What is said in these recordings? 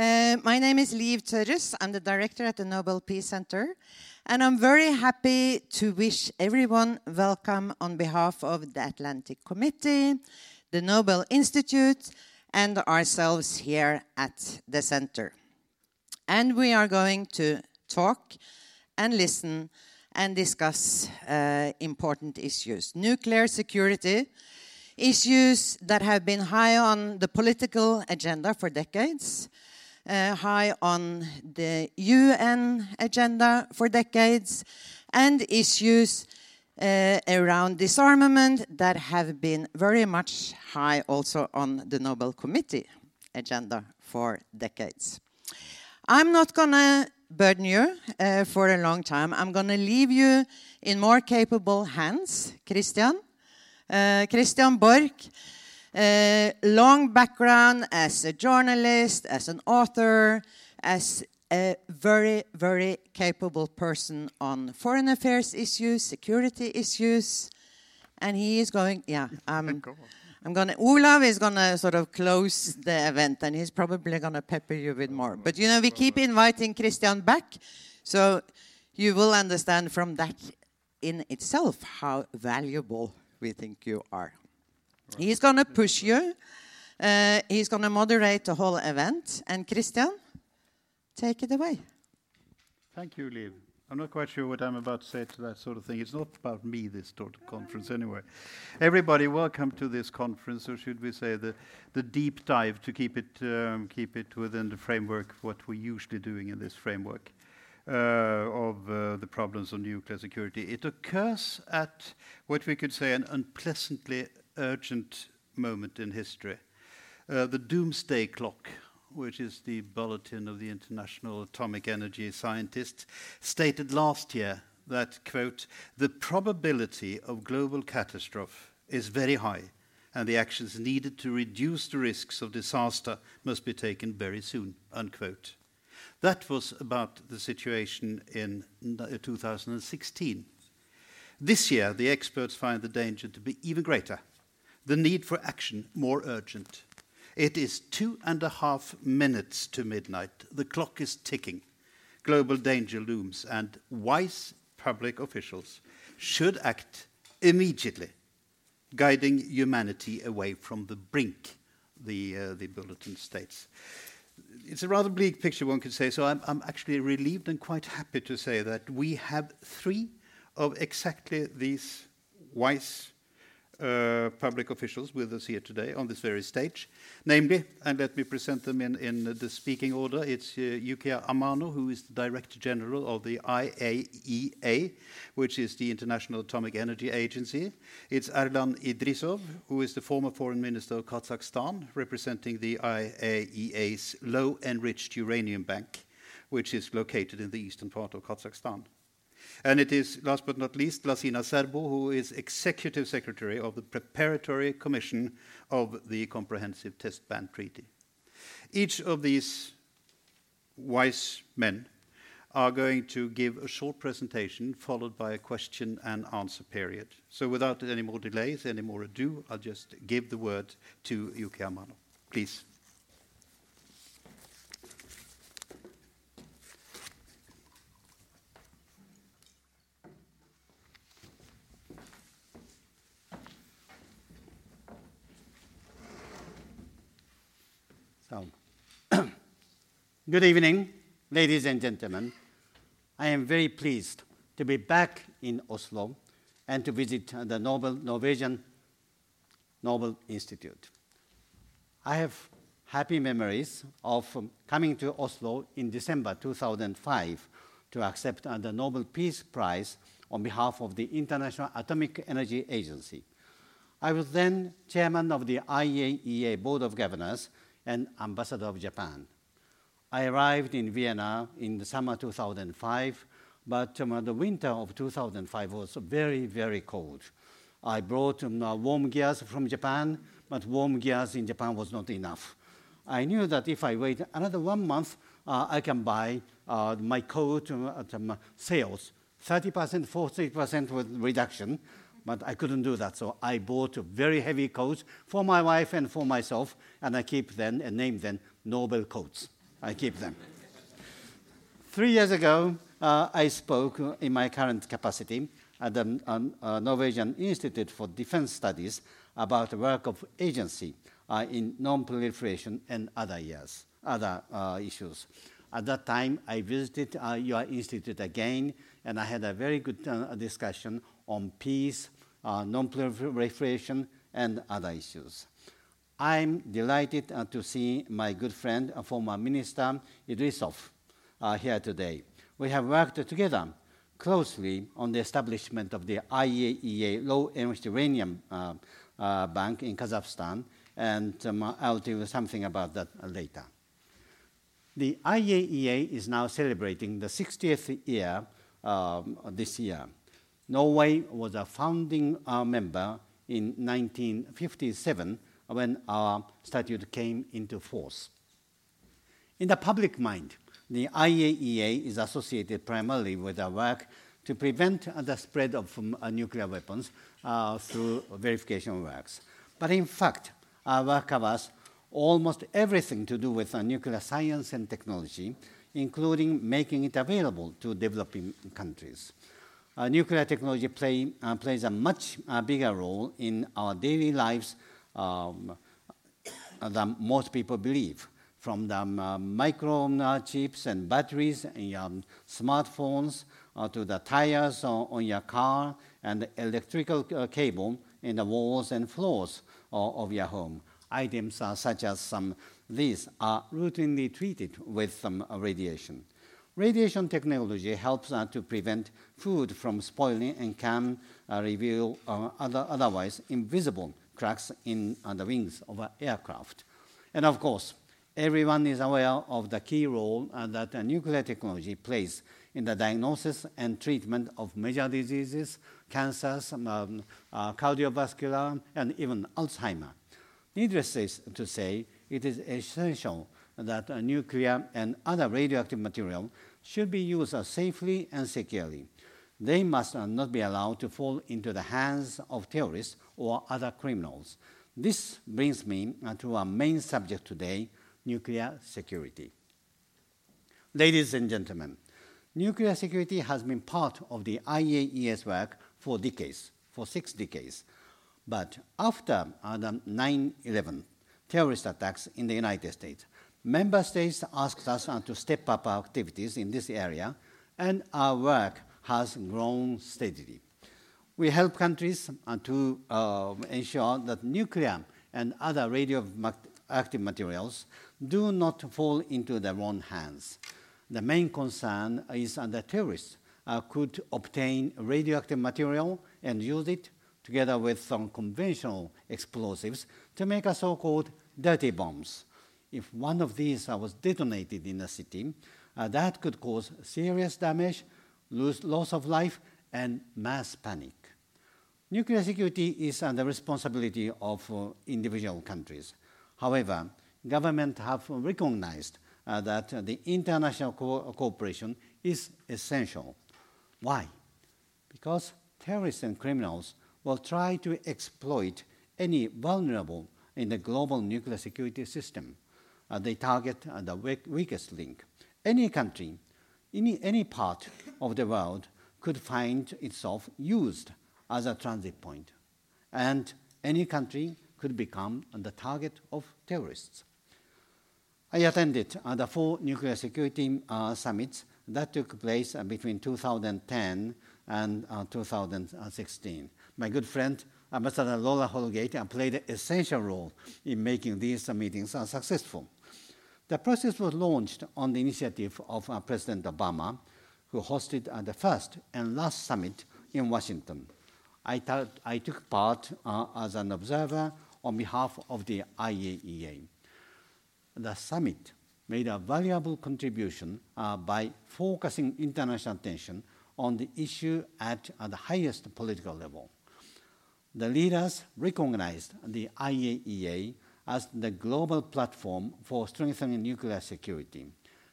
Uh, my name is Liv Tørres. I'm the director at the Nobel Peace Center. And I'm very happy to wish everyone welcome on behalf of the Atlantic Committee, the Nobel Institute, and ourselves here at the center. And we are going to talk and listen and discuss uh, important issues. Nuclear security, issues that have been high on the political agenda for decades, uh, high on the UN agenda for decades, and issues uh, around disarmament that have been very much high also on the Nobel Committee agenda for decades. I'm not going to burden you uh, for a long time. I'm going to leave you in more capable hands. Christian, uh, Christian Borch, uh, long background as a journalist, as an author, as a very, very capable person on foreign affairs issues, security issues, and he is going. Yeah, um, I'm gonna. Olav is gonna sort of close the event, and he's probably gonna pepper you with more. But you know, we keep inviting Christian back, so you will understand from that in itself how valuable we think you are. He's gonna push you. Uh, he's gonna moderate the whole event, and Christian, take it away. Thank you, Liv. I'm not quite sure what I'm about to say to that sort of thing. It's not about me, this sort of conference, anyway. Everybody, welcome to this conference, or should we say the, the deep dive to keep it, um, keep it within the framework, what we're usually doing in this framework uh, of uh, the problems of nuclear security. It occurs at what we could say an unpleasantly urgent moment in history. Uh, the doomsday clock which is the bulletin of the International Atomic Energy Scientists, stated last year that, quote, the probability of global catastrophe is very high, and the actions needed to reduce the risks of disaster must be taken very soon, unquote. That was about the situation in 2016. This year, the experts find the danger to be even greater, the need for action more urgent. It is two and a half minutes to midnight. The clock is ticking. Global danger looms, and wise public officials should act immediately, guiding humanity away from the brink, the, uh, the bulletin states. It's a rather bleak picture, one could say, so I'm, I'm actually relieved and quite happy to say that we have three of exactly these wise public officials with us here today on this very stage. Namely, and let me present them in, in the speaking order, it's uh, Yukiya Amano, who is the Director General of the IAEA, which is the International Atomic Energy Agency. It's Erlan Idrissov, who is the former Foreign Minister of Kazakhstan, representing the IAEA's Low Enriched Uranium Bank, which is located in the eastern part of Kazakhstan. And it is, last but not least, Lassina Zerbo, who is Executive Secretary of the Preparatory Commission of the Comprehensive Test Ban Treaty. Each of these wise men are going to give a short presentation followed by a question and answer period. So without any more delays, any more ado, I'll just give the word to Yuki Amano. Please. So, good evening, ladies and gentlemen. I am very pleased to be back in Oslo and to visit the Nobel, Norwegian Nobel Institute. I have happy memories of coming to Oslo in December 2005 to accept uh, the Nobel Peace Prize on behalf of the International Atomic Energy Agency. I was then chairman of the IAEA Board of Governors and ambassador of Japan. I arrived in Vienna in the summer 2005, but um, the winter of 2005 was very, very cold. I brought um, uh, warm gears from Japan, but warm gears in Japan was not enough. I knew that if I wait another one month, uh, I can buy uh, my coat um, at um, sales, 30%, 40% with reduction, but I couldn't do that. So I bought a very heavy coat for my wife and for myself, and I keep them and name them Nobel coats. I keep them. Three years ago, uh, I spoke in my current capacity at the uh, Norwegian Institute for Defense Studies about the work of agency uh, in non-proliferation and other years, other uh, issues. At that time, I visited uh, your institute again, and I had a very good discussion on peace, non-proliferation, and other issues. I'm delighted uh, to see my good friend, uh, former Minister Idrissov, uh, here today. We have worked together closely on the establishment of the IAEA Low Enriched Uranium uh, uh, Bank in Kazakhstan, and um, I'll tell you something about that later. The IAEA is now celebrating the 60th year um, this year. Norway was a founding uh, member in 1957 when our statute came into force. In the public mind, the IAEA is associated primarily with our work to prevent the spread of um, uh, nuclear weapons uh, through verification works. But in fact, our work covers almost everything to do with uh, nuclear science and technology, including making it available to developing countries. Uh, nuclear technology play, uh, plays a much uh, bigger role in our daily lives um, than most people believe. From the um, uh, microchips and batteries in your smartphones uh, to the tires on, on, your car and the electrical uh, cable in the walls and floors of your home. Items such as some these are routinely treated with some radiation. Radiation technology helps uh, to prevent food from spoiling and can uh, reveal uh, other, otherwise invisible cracks in uh, the wings of an aircraft. And of course, everyone is aware of the key role uh, that nuclear technology plays in the diagnosis and treatment of major diseases, cancers, um, uh, cardiovascular, and even Alzheimer. Needless to say, it is essential that nuclear and other radioactive material should be used safely and securely. They must not be allowed to fall into the hands of terrorists or other criminals. This brings me to our main subject today nuclear security. Ladies and gentlemen, nuclear security has been part of the IAEA's work for decades, for six decades. But after uh, the 9 11 terrorist attacks in the United States, member states asked us uh, to step up our activities in this area, and our work has grown steadily. We help countries uh, to uh, ensure that nuclear and other radioactive materials do not fall into the wrong hands. The main concern is that terrorists uh, could obtain radioactive material and use it together with some conventional explosives to make a so-called dirty bombs. If one of these uh, was detonated in a city, that could cause serious damage, loss of life, and mass panic. Nuclear security is uh, the responsibility of uh, individual countries. However, governments have recognized uh, that the international co cooperation is essential. Why? Because terrorists and criminals will try to exploit any vulnerable in the global nuclear security system. Uh, they target uh, the weak, weakest link. Any country, any, any part of the world could find itself used as a transit point. And any country could become the target of terrorists. I attended uh, the four nuclear security uh, summits that took place uh, between 2010 and uh, 2016. My good friend, Ambassador Laura Holgate, uh, played an essential role in making these uh, meetings successful. The process was launched on the initiative of President Obama, who hosted the first and last summit in Washington. I, I took part uh, as an observer on behalf of the IAEA. The summit made a valuable contribution uh, by focusing international attention on the issue at, at the highest political level. The leaders recognized the IAEA as the global platform for strengthening nuclear security.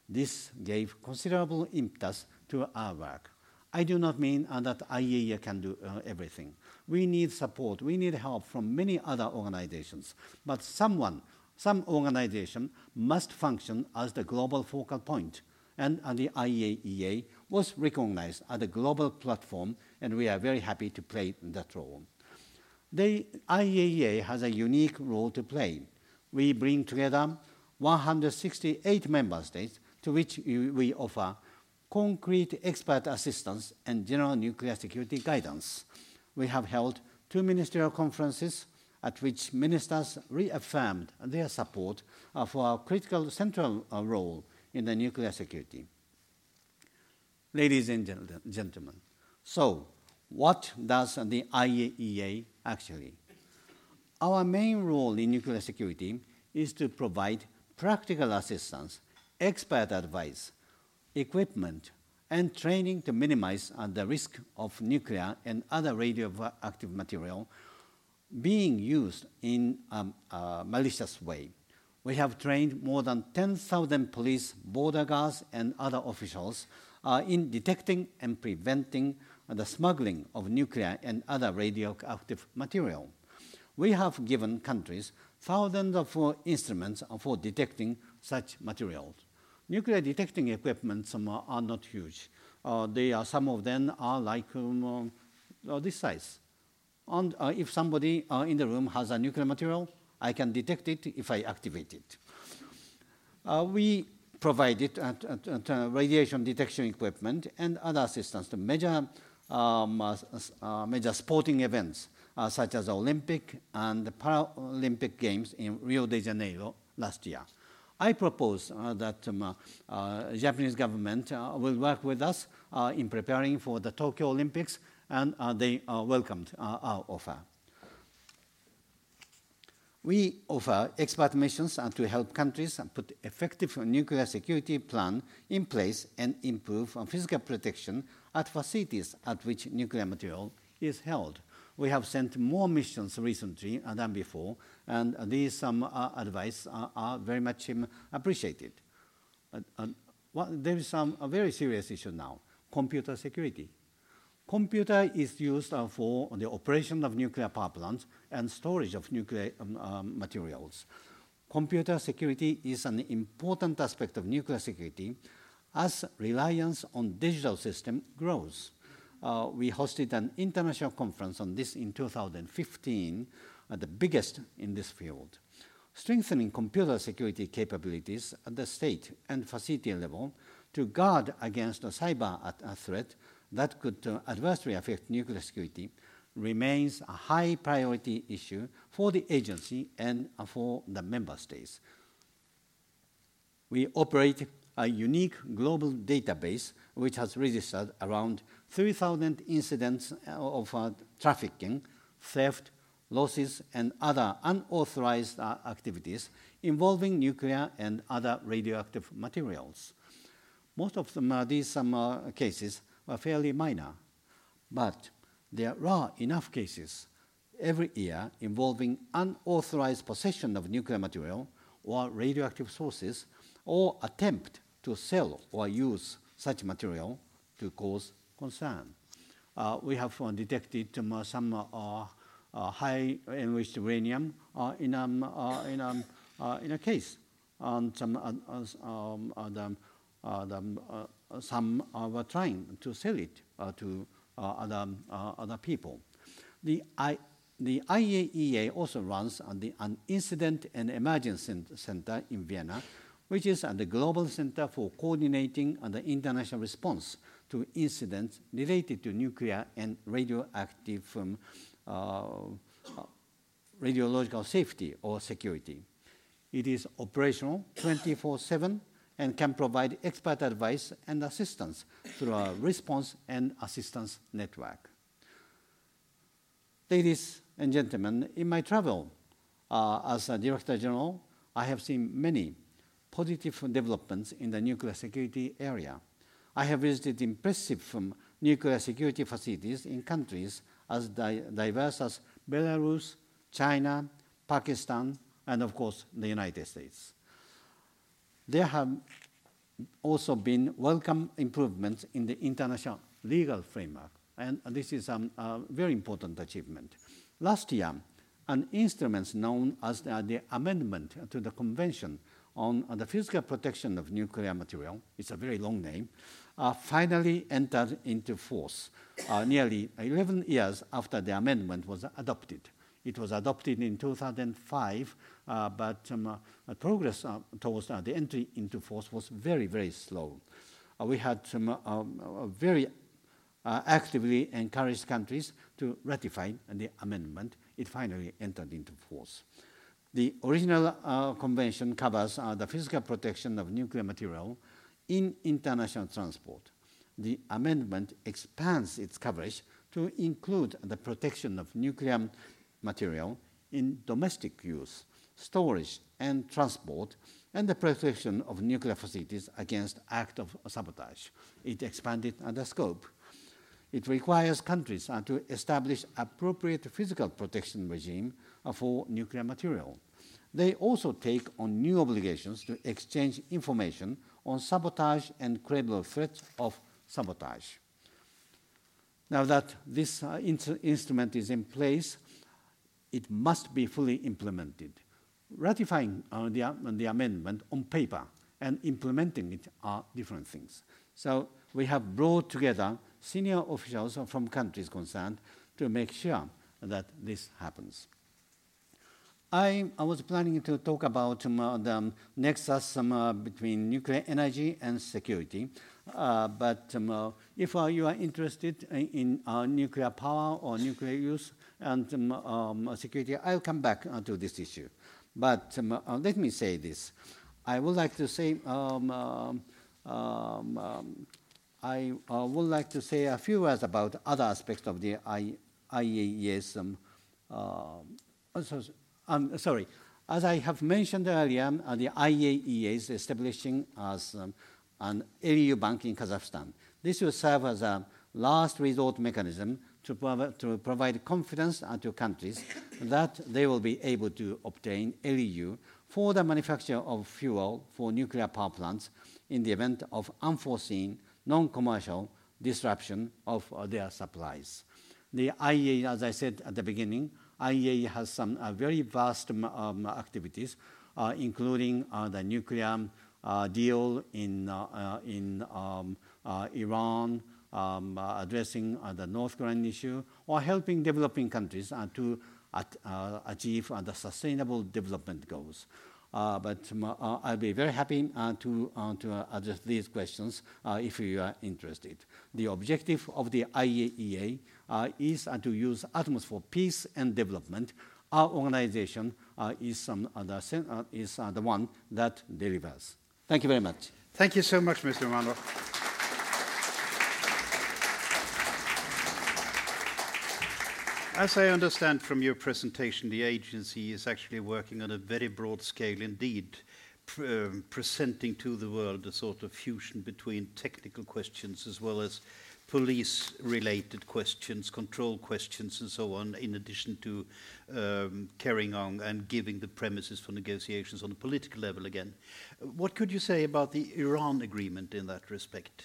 This gave considerable impetus to our work. I do not mean uh, that IAEA can do uh, everything. We need support, we need help from many other organizations, but someone some organization must function as the global focal point. and uh, the IAEA was recognized as a global platform, and we are very happy to play that role. The IAEA has a unique role to play. We bring together 168 member states to which we offer concrete expert assistance and general nuclear security guidance. We have held two ministerial conferences at which ministers reaffirmed their support uh, for our critical central uh, role in the nuclear security. Ladies and gentlemen, so what does the IAEA actually? Our main role in nuclear security is to provide practical assistance, expert advice, equipment, and training to minimize uh, the risk of nuclear and other radioactive material being used in a um, uh, malicious way. We have trained more than 10,000 police, border guards, and other officials uh, in detecting and preventing the smuggling of nuclear and other radioactive material. We have given countries thousands of uh, instruments for detecting such materials. Nuclear detecting equipment are not huge. Uh, they are, some of them are like um, uh, this size. And uh, if somebody uh, in the room has a nuclear material, I can detect it if I activate it. Uh, we provided radiation detection equipment and other assistance to measure, um, sporting events uh, such as the Olympic and the Paralympic Games in Rio de Janeiro last year. I propose uh, that um, uh, Japanese government uh, will work with us in preparing for the Tokyo Olympics, and they welcomed our offer. We offer expert missions to help countries put effective nuclear security plan in place and improve physical protection at facilities at which nuclear material is held we have sent more missions recently than before, and these um, uh, advice are, are, very much appreciated. Uh, there is some, a very serious issue now, computer security. Computer is used uh, for the operation of nuclear power plants and storage of nuclear um, materials. Computer security is an important aspect of nuclear security as reliance on digital system grows uh, we hosted an international conference on this in 2015, uh, the biggest in this field. Strengthening computer security capabilities at the state and facility level to guard against a cyber threat that could uh, adversely affect nuclear security remains a high priority issue for the agency and uh, for the member states. We operate a unique global database which has registered around 3,000 incidents of uh, trafficking, theft, losses, and other unauthorized uh, activities involving nuclear and other radioactive materials. Most of them, uh, these some, cases were fairly minor, but there are enough cases every year involving unauthorized possession of nuclear material or radioactive sources or attempt to sell or use such material to cause concern. Uh, we have uh, detected um, some uh, high enriched uranium in, um, in, um, in a case. And some, um, the, some were trying to sell it to other, other people. The, I, the IAEA also runs the, an incident and emergency center in Vienna, which is the global center for coordinating the international response to incidents related to nuclear and radioactive um, uh, radiological safety or security. It is operational 24-7 and can provide expert advice and assistance through a response and assistance network. Ladies and gentlemen, in my travel uh, as a Director General, I have seen many positive developments in the nuclear security area. I have visited impressive um, nuclear security facilities in countries as di diverse as Belarus, China, Pakistan, and of course the United States. There have also been welcome improvements in the international legal framework, and this is um, a very important achievement. Last year, an instrument known as the, the Amendment to the Convention on the Physical Protection of Nuclear Material, it's a very long name, finally entered into force uh, nearly 11 years after the amendment was adopted. It was adopted in 2005, uh, but um, uh, progress uh, towards uh, the entry into force was very, very slow. we had um, very actively encouraged countries to ratify the amendment. It finally entered into force. The original convention covers the physical protection of nuclear material in international transport. The amendment expands its coverage to include the protection of nuclear material in domestic use, storage and transport, and the protection of nuclear facilities against act of sabotage. It expanded the scope. It requires countries to establish appropriate physical protection regime for nuclear material. They also take on new obligations to exchange information on sabotage and credible threats of sabotage. Now that this uh, instrument is in place, it must be fully implemented. Ratifying uh, the, uh, the amendment on paper and implementing it are different things. So we have brought together senior officials from countries concerned to make sure that this happens. I, I was planning to talk about um, uh, the nexus um, uh, between nuclear energy and security. Uh, but um, uh, if uh, you are interested in, in uh, nuclear power or nuclear use and um, um, security, I'll come back to this issue. But um, let me say this. I would like to say, I would like to say a few words about other aspects of the I, IAEA's um, sorry, as I have mentioned earlier, uh, the IAEA is establishing as um, an LEU bank in Kazakhstan. This will serve as a last resort mechanism to, prov to provide confidence to countries that they will be able to obtain LEU for the manufacture of fuel for nuclear power plants in the event of unforeseen, non-commercial disruption of uh, their supplies. The IAEA, as I said at the beginning, IAEA has some uh, very vast um, activities, uh, including uh, the nuclear deal in, in um, Iran, um, addressing the North Korean issue, or helping developing countries to at, achieve the sustainable development goals. Uh, but uh, I'll be very happy uh, to, to address these questions if you are interested. The objective of the IAEA is to use atoms for peace and development. Our organization is, um, the, is the one that delivers. Thank you very much. Thank you so much, Mr. Amano. As I understand from your presentation, the agency is actually working on a very broad scale indeed, um, presenting to the world a sort of fusion between technical questions as well as police related questions, control questions, and so on, in addition to um, carrying on and giving the premises for negotiations on a political level again. What could you say about the Iran agreement in that respect?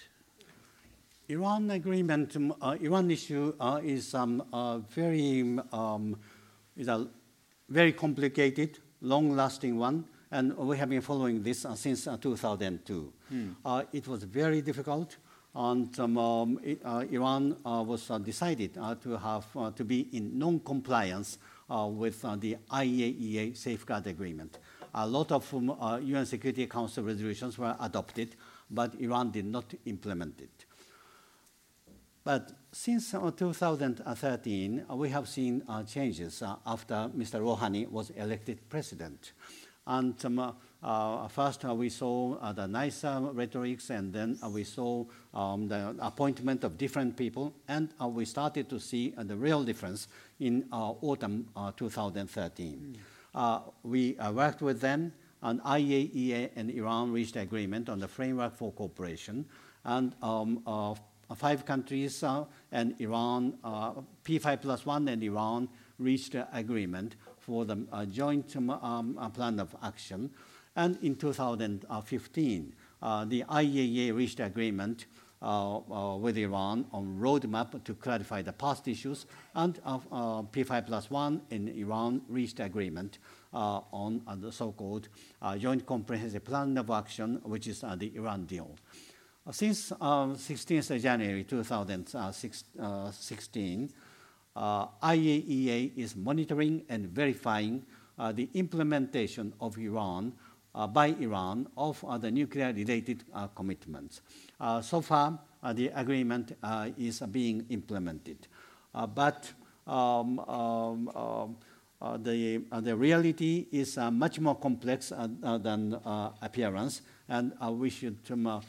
Iran agreement, um, uh, Iran issue uh, is um, uh, very um, is a very complicated, long-lasting one, and we have been following this uh, since uh, 2002. Hmm. it was very difficult, and um, um, it, Iran was decided to have to be in non-compliance with the IAEA safeguard agreement. A lot of um, UN Security Council resolutions were adopted, but Iran did not implement it. But since uh, 2013, uh, we have seen uh, changes uh, after Mr. Rouhani was elected president. And um, uh, uh, first we saw the nice rhetorics, and then we saw um, the appointment of different people, and we started to see the real difference in autumn 2013. Mm. we worked with them, and IAEA and Iran reached agreement on the framework for cooperation, and um, uh, five countries uh, and Iran, uh, P5 plus one and Iran reached agreement for the joint um, um, plan of action. And in 2015, uh, the IAEA reached agreement uh, uh, with Iran on roadmap to clarify the past issues, and uh, uh P5 plus one in Iran reached agreement uh, on the so-called Joint Comprehensive Plan of Action, which is the Iran deal. Since 16th January 2016, IAEA is monitoring and verifying the implementation of Iran uh, Uh, by Iran of uh, the nuclear-related uh, commitments. Uh, so far, uh, the agreement is being implemented. but um, um, um the, the reality is much more complex than appearance, and we should um,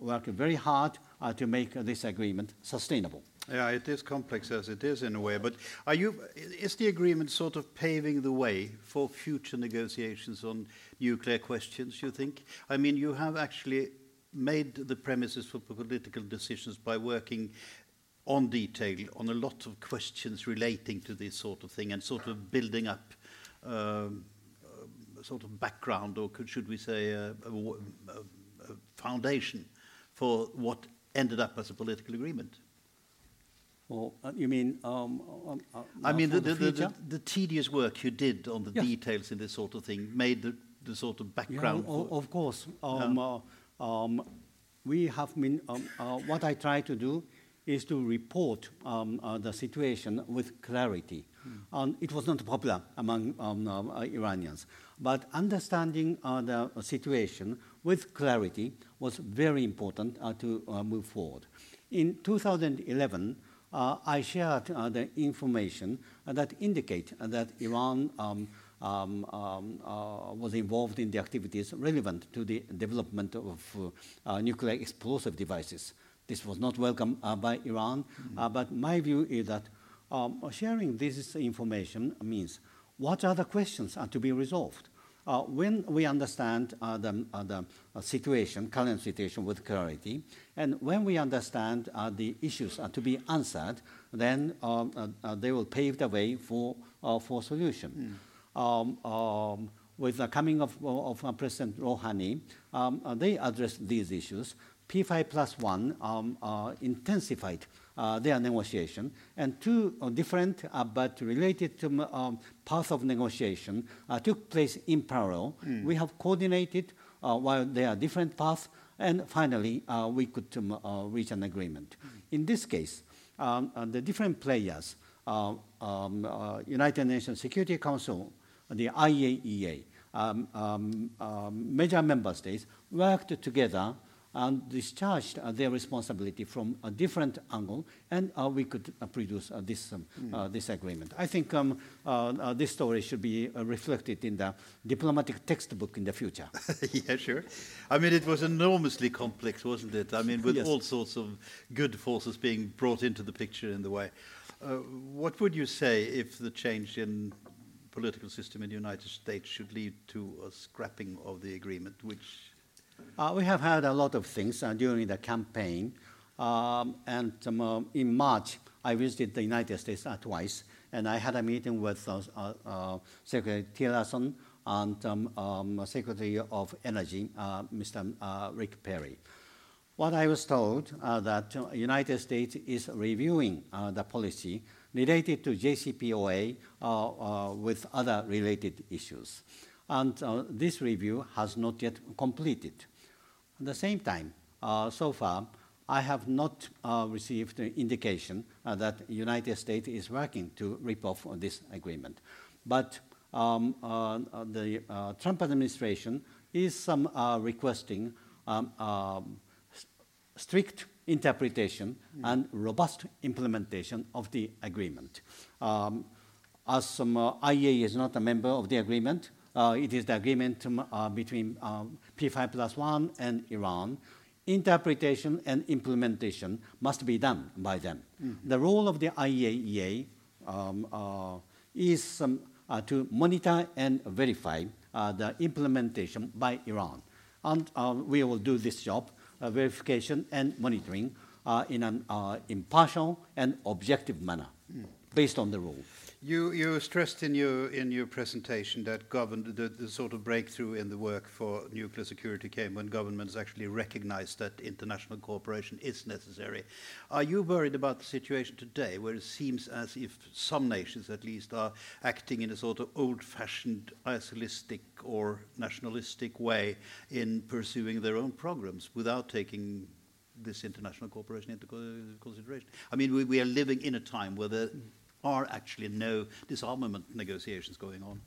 work very hard to make this agreement sustainable. Yeah, it is complex as it is in a way, but are you, is the agreement sort of paving the way for future negotiations on nuclear questions, you think? I mean, you have actually made the premises for political decisions by working on detail on a lot of questions relating to this sort of thing and sort of building up um, a sort of background, or could, should we say, a, a, a foundation for what ended up as a political agreement. Well, uh, you mean? Um, um, uh, I mean, the, the, the, the, tedious work you did on the yeah. details in this sort of thing made the, the sort of background. Yeah, of course. Um, yeah. uh, um, we have been, um, uh, what I try to do is to report uh, the situation with clarity. Mm. It was not popular among uh, Iranians. But understanding the situation with clarity was very important to move forward. In 2011, uh, I shared uh, the information that indicate that Iran um, um, um, uh, was involved in the activities relevant to the development of uh, nuclear explosive devices. This was not welcome uh, by Iran, mm -hmm. but my view is that um, sharing this information means what other questions are to be resolved. Uh, when we understand uh, the, uh, the situation, current situation with clarity, and when we understand the issues are to be answered, then they will pave the way for, for solution. Mm. Um, um, with the coming of, of President Rouhani, um, they addressed these issues. P5 plus one um, intensified uh, their negotiation. And two uh, different uh, but related to, um, paths of negotiation uh, took place in parallel. Mm. We have coordinated uh, while there are different paths, and finally uh, we could um, reach an agreement. Mm. In this case, um, the different players, um, United Nations Security Council, the IAEA, um, um, major member states worked together discharged uh, their responsibility from a different angle, and uh, we could uh, produce this, um, mm. this agreement. I think um, this story should be reflected in the diplomatic textbook in the future. yeah, sure. I mean, it was enormously complex, wasn't it? I mean, with yes. all sorts of good forces being brought into the picture in the way. Uh, what would you say if the change in political system in the United States should lead to a scrapping of the agreement, which we have had a lot of things uh, during the campaign. Um, and um, uh, in March, I visited the United States uh, twice, and I had a meeting with uh, uh, Secretary Tillerson and um, um, Secretary of Energy, Mr. Rick Perry. What I was told that the United States is reviewing the policy related to JCPOA with other related issues and uh, this review has not yet completed. At the same time, uh, so far, I have not uh, received indication uh, that the United States is working to rip off this agreement. But um, uh, the uh, Trump administration is um, requesting um, um strict interpretation mm. and robust implementation of the agreement. Um, as some, IEA is not a member of the agreement, it is the agreement uh, between um, P5 plus 1 and Iran. Interpretation and implementation must be done by them. Mm. The role of the IAEA um, uh, is um, uh, to monitor and verify uh, the implementation by Iran. And uh, we will do this job, verification and monitoring, in an impartial and objective manner, mm. based on the rule. You, you stressed in your, in your presentation that govern, the, the sort of breakthrough in the work for nuclear security came when governments actually recognized that international cooperation is necessary. Are you worried about the situation today, where it seems as if some nations, at least, are acting in a sort of old-fashioned, isolistic or nationalistic way in pursuing their own programs without taking this international cooperation into consideration? I mean, we, we are living in a time where the mm. Are actually no disarmament negotiations going on?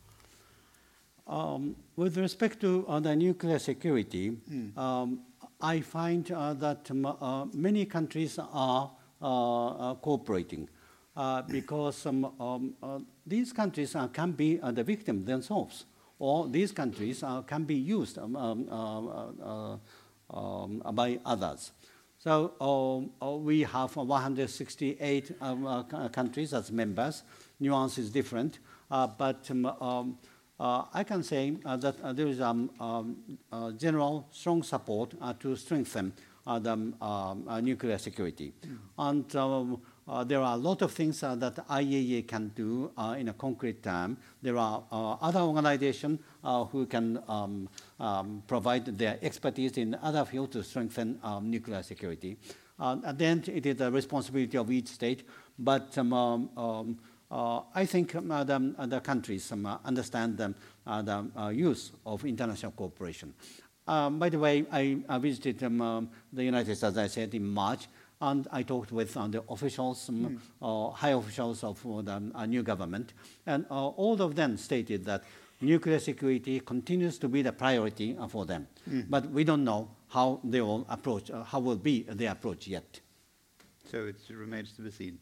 Um, with respect to uh, the nuclear security, mm. um, I find uh, that um, uh, many countries are uh, uh, cooperating uh, because um, um, these countries can be the victim themselves, or these countries can be used um, by others. So um, uh, we have 168 um, uh, countries as members. Nuance is different, uh, but um, um uh, I can say uh, that uh, there is um, um, general strong support to strengthen the nuclear security. Mm. And uh, there are a lot of things uh, that IAEA can do uh, in a concrete term. There are uh, other organizations uh, who can um, um, provide their expertise in other fields to strengthen um, nuclear security. Uh, at the end, it is the responsibility of each state, but um, um, um I think the, the, countries understand the, the use of international cooperation. by the way, I, I visited the United States, as I said, in March. And I talked with uh, the officials, mm. uh, high officials of the uh, new government, and uh, all of them stated that nuclear security continues to be the priority uh, for them. Mm. But we don't know how they will approach, uh, how will be their approach yet. So it remains to be seen.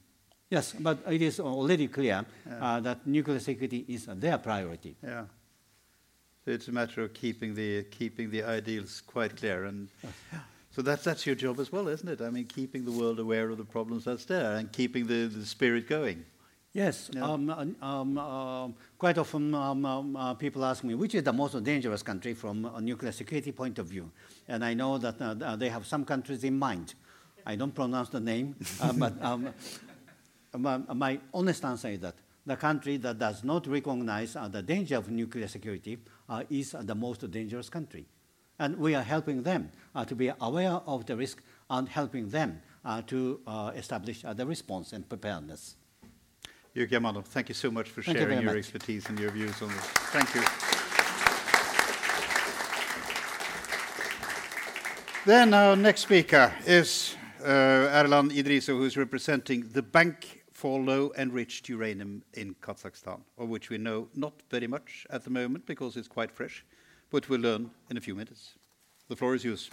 Yes, but it is already clear yeah. that nuclear security is their priority. Yeah. So it's a matter of keeping the keeping the ideals quite clear and. So that's, that's your job as well, isn't it? I mean, keeping the world aware of the problems that's there and keeping the, the spirit going. Yes. Yeah. Um, uh, um, uh, quite often um, um, uh, people ask me, which is the most dangerous country from a nuclear security point of view? And I know that uh, they have some countries in mind. I don't pronounce the name, uh, but um, my, my, honest answer is that the country that does not recognize uh, the danger of nuclear security is the most dangerous country. And we are helping them uh, to be aware of the risk and helping them uh, to uh, establish uh, the response and preparedness. Jörg Yamano, thank you so much for thank sharing you your much. expertise and your views on this. Thank you. Then our next speaker is uh, Erlan Idrissov, who is representing the Bank for Low Enriched Uranium in Kazakhstan, of which we know not very much at the moment because it's quite fresh but we'll learn in a few minutes. The floor is yours.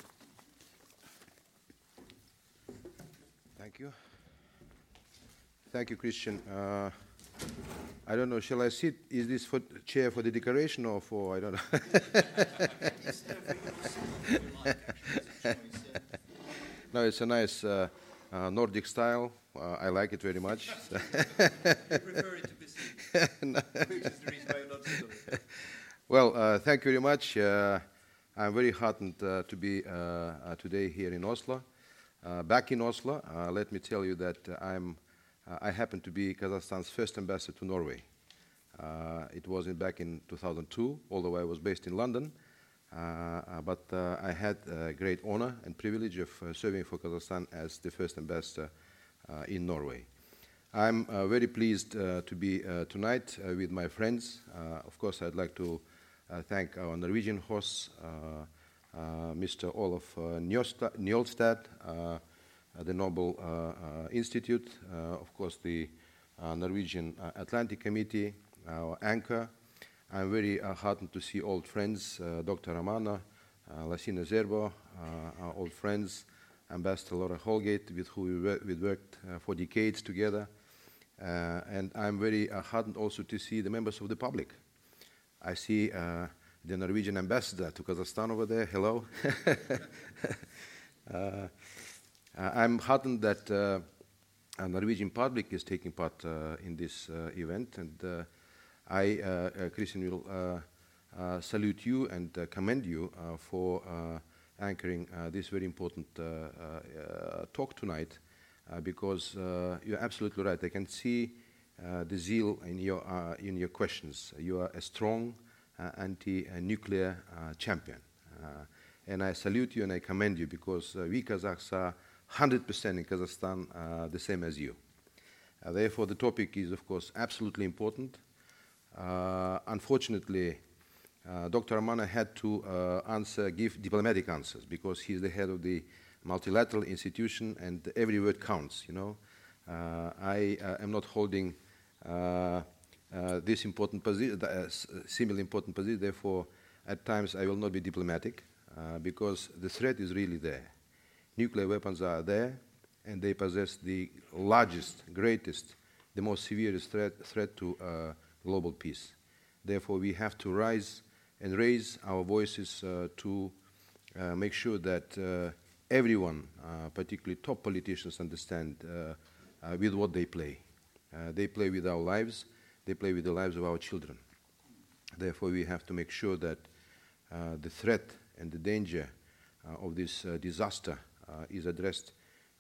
Thank you. Thank you, Christian. Uh, I don't know, shall I sit? Is this for chair for the decoration or for, I don't know. no, it's a nice uh, uh, Nordic style. Uh, I like it very much. you prefer it to be seen, which is the reason why you're not sitting well, uh, thank you very much. Uh, I'm very heartened uh, to be uh, uh, today here in Oslo. Uh, back in Oslo, let me tell you that I'm, I happen to be Kazakhstan's first ambassador to Norway. Uh, it was in back in 2002, although I was based in London. Uh, uh, but I had a great honor and privilege of serving for Kazakhstan as the first ambassador in Norway. I'm very pleased to be tonight with my friends. of course, I'd like to uh, thank our Norwegian uh, uh, Mr. Olav Njølstad, the Nobel Institute, of course, the Norwegian Atlantic Committee, our anchor. I'm very heartened to see old friends, Dr. Amano, Lassina Zerbo, our old friends, Ambassador Laura Holgate, with whom we, worked uh, for decades together. Uh, and I'm very uh, heartened also to see the members of the public I see uh, the Norwegian ambassador to Kazakhstan over there. Hello. uh, I'm heartened that uh, a Norwegian public is taking part uh, in this uh, event, and uh, I, Christian, will salute you and commend you for anchoring this very important talk tonight, because you're absolutely right. I can see uh, the zeal in your, uh, in your questions. You are a strong uh, anti-nuclear uh, champion. Uh, and I salute you and I commend you because we Kazakhs are 100% in Kazakhstan uh, the same as you. Uh, therefore, the topic is, of course, absolutely important. Uh, unfortunately, uh, Dr. Amano had to uh, answer, give diplomatic answers because he's the head of the multilateral institution and every word counts, you know. Uh, I am not holding this important position, similar important position, therefore at times I will not be diplomatic because the threat is really there. Nuclear weapons are there and they possess the largest, greatest, the most severest threat, threat to uh, global peace. Therefore, we have to rise and raise our voices uh, to uh, make sure that uh, everyone, particularly top politicians, understand with what they play. they play with our lives, they play with the lives of our children. Therefore, we have to make sure that the threat and the danger of this disaster Uh, is addressed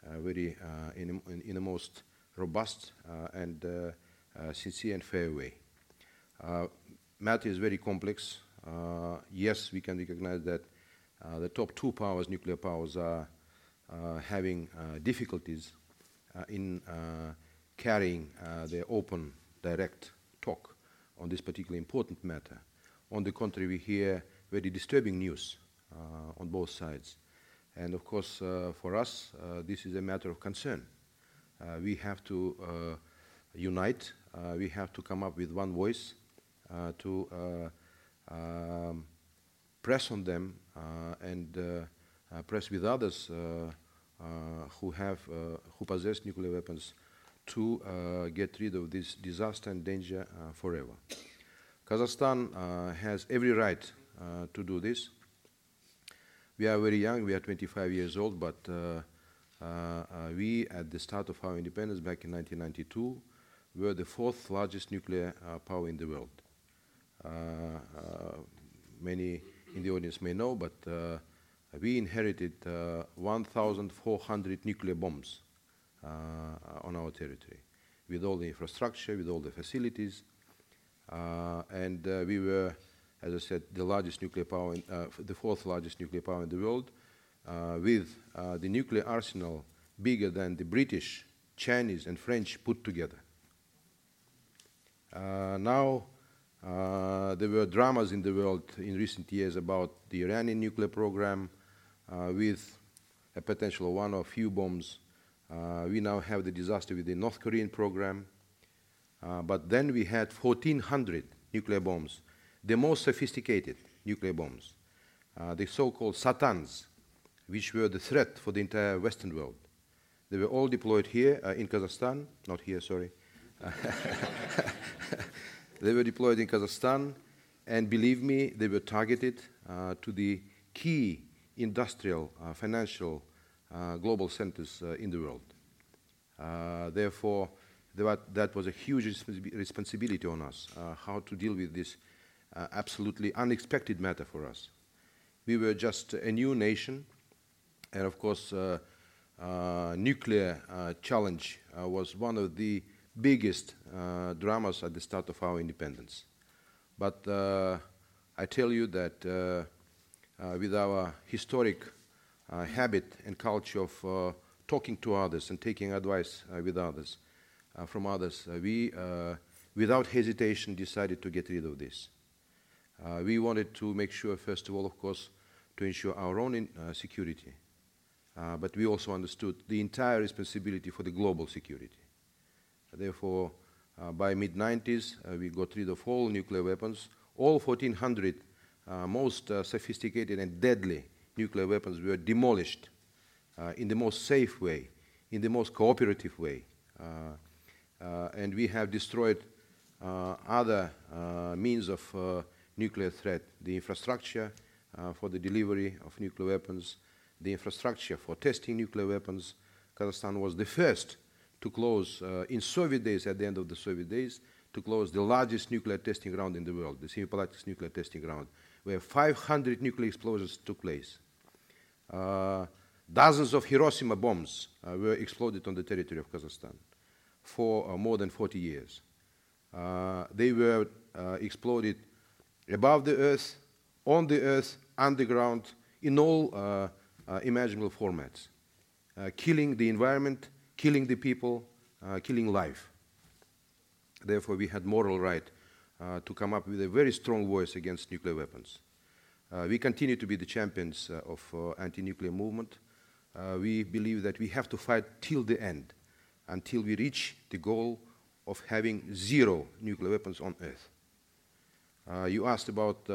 uh, very uh, in, in, in, a most robust and sincere and fair way. matter is very complex. Uh, yes, we can recognize that uh, the top two powers, nuclear powers, are uh, having difficulties in carrying their open, direct talk on this particularly important matter. On the contrary, we hear very disturbing news on both sides. And of course, uh, for us, uh, this is a matter of concern. Uh, we have to unite. we have to come up with one voice to um, press on them uh, and uh, uh, press with others who have who possess nuclear weapons to get rid of this disaster and danger forever. Kazakhstan has every right to do this. We are very young, we are 25 years old, but uh, uh, we, at the start of our independence back in 1992, were the fourth largest nuclear uh, power in the world. Uh, uh, many in the audience may know, but uh, we inherited 1,400 nuclear bombs on our territory, with all the infrastructure, with all the facilities, and we were as I said, the largest nuclear power, in, uh, the fourth largest nuclear power in the world, uh, with uh, the nuclear arsenal bigger than the British, Chinese, and French put together. now, uh, there were dramas in the world in recent years about the Iranian nuclear program uh, with a potential one or few bombs. Uh, we now have the disaster with the North Korean program. Uh, but then we had 1,400 nuclear bombs, the most sophisticated nuclear bombs, uh, the so-called Satans, which were the threat for the entire Western world. They were all deployed here uh, in Kazakhstan, not here, sorry. They were deployed in Kazakhstan, and believe me, they were targeted uh, to the key industrial, uh, financial, uh, global centers uh, in the world. Therefore, that was a huge responsibility on us, how to deal with this absolutely unexpected matter for us. We were just a new nation, and of course, nuclear challenge was one of the biggest uh, dramas at the start of our independence. But uh, I tell you that uh, uh with our historic uh, habit and culture of uh, talking to others and taking advice with others, from others, we, without hesitation, decided to get rid of this. Uh, we wanted to make sure, first of all, of course, to ensure our own uh, security, uh, but we also understood the entire responsibility for the global security. Therefore, uh, by mid-90s, uh, we got rid of all nuclear weapons. All 1,400 uh, most sophisticated and deadly nuclear weapons were demolished in the most safe way, in the most cooperative way. and we have destroyed other means of nuclear threat, the infrastructure for the delivery of nuclear weapons, the infrastructure for testing nuclear weapons. Kazakhstan was the first to close, uh, in Soviet days, at the end of the Soviet days, to close the largest nuclear testing ground in the world, the Semipalatinsk nuclear testing ground, where 500 nuclear explosions took place. Uh, dozens of Hiroshima bombs uh, were exploded on the territory of Kazakhstan. for more than 40 years. they were exploded above the earth, on the earth, underground, in all imaginable formats, killing the environment, killing the people, killing life. Therefore, we had moral right uh, to come up with a very strong voice against nuclear weapons. Uh, we continue to be the champions uh, of anti-nuclear movement. we believe that we have to fight till the end, until we reach the goal of having zero nuclear weapons on Earth. You asked about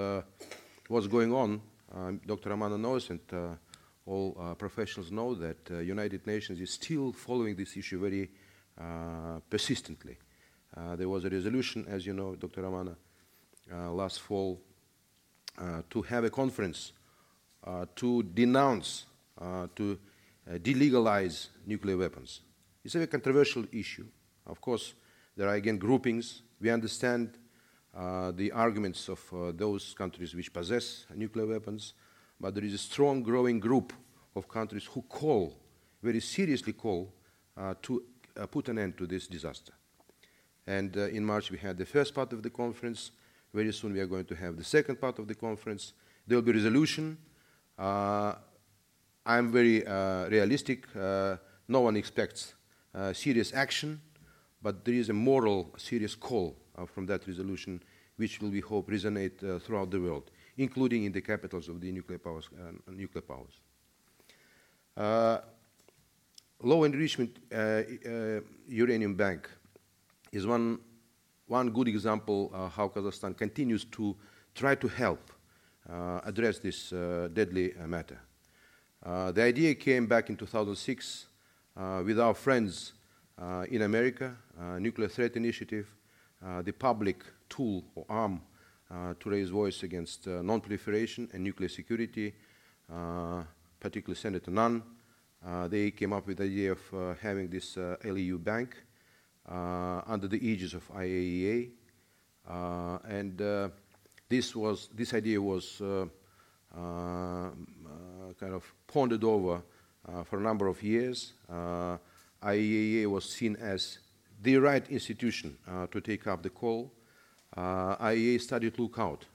what's going on. Um, Dr. Amano knows, and all uh, professionals know that uh, United Nations is still following this issue very uh, persistently. Uh, there was a resolution, as you know, Dr. Amano, uh, last fall uh, to have a conference to denounce, to delegalize nuclear weapons. It's a very controversial issue. Of course, there are again groupings. We understand uh, the arguments of uh, those countries which possess nuclear weapons, but there is a strong growing group of countries who call, very seriously call, uh, to put an end to this disaster. And uh, in March, we had the first part of the conference. Very soon, we are going to have the second part of the conference. There will be resolution. Uh, I'm very uh, realistic. Uh, no one expects uh, serious action, but there is a moral, serious call uh, from that resolution, which will, we hope, resonate throughout the world, including in the capitals of the nuclear powers. nuclear powers. low enrichment uranium bank is one, one good example uh, how Kazakhstan continues to try to help uh, address this uh, deadly uh, matter. Uh, the idea came back in 2006 uh, with our friends in America, Nuclear Threat Initiative, Uh, the public tool or arm uh, to raise voice against uh, non-proliferation and nuclear security, particularly Senator Nunn. they came up with the idea of having this LEU bank, uh, under the aegis of IAEA. Uh, and uh, this, was, this idea was kind of pondered over for a number of years. IAEA was seen as the right institution to take up the call. IAEA studied Lookout,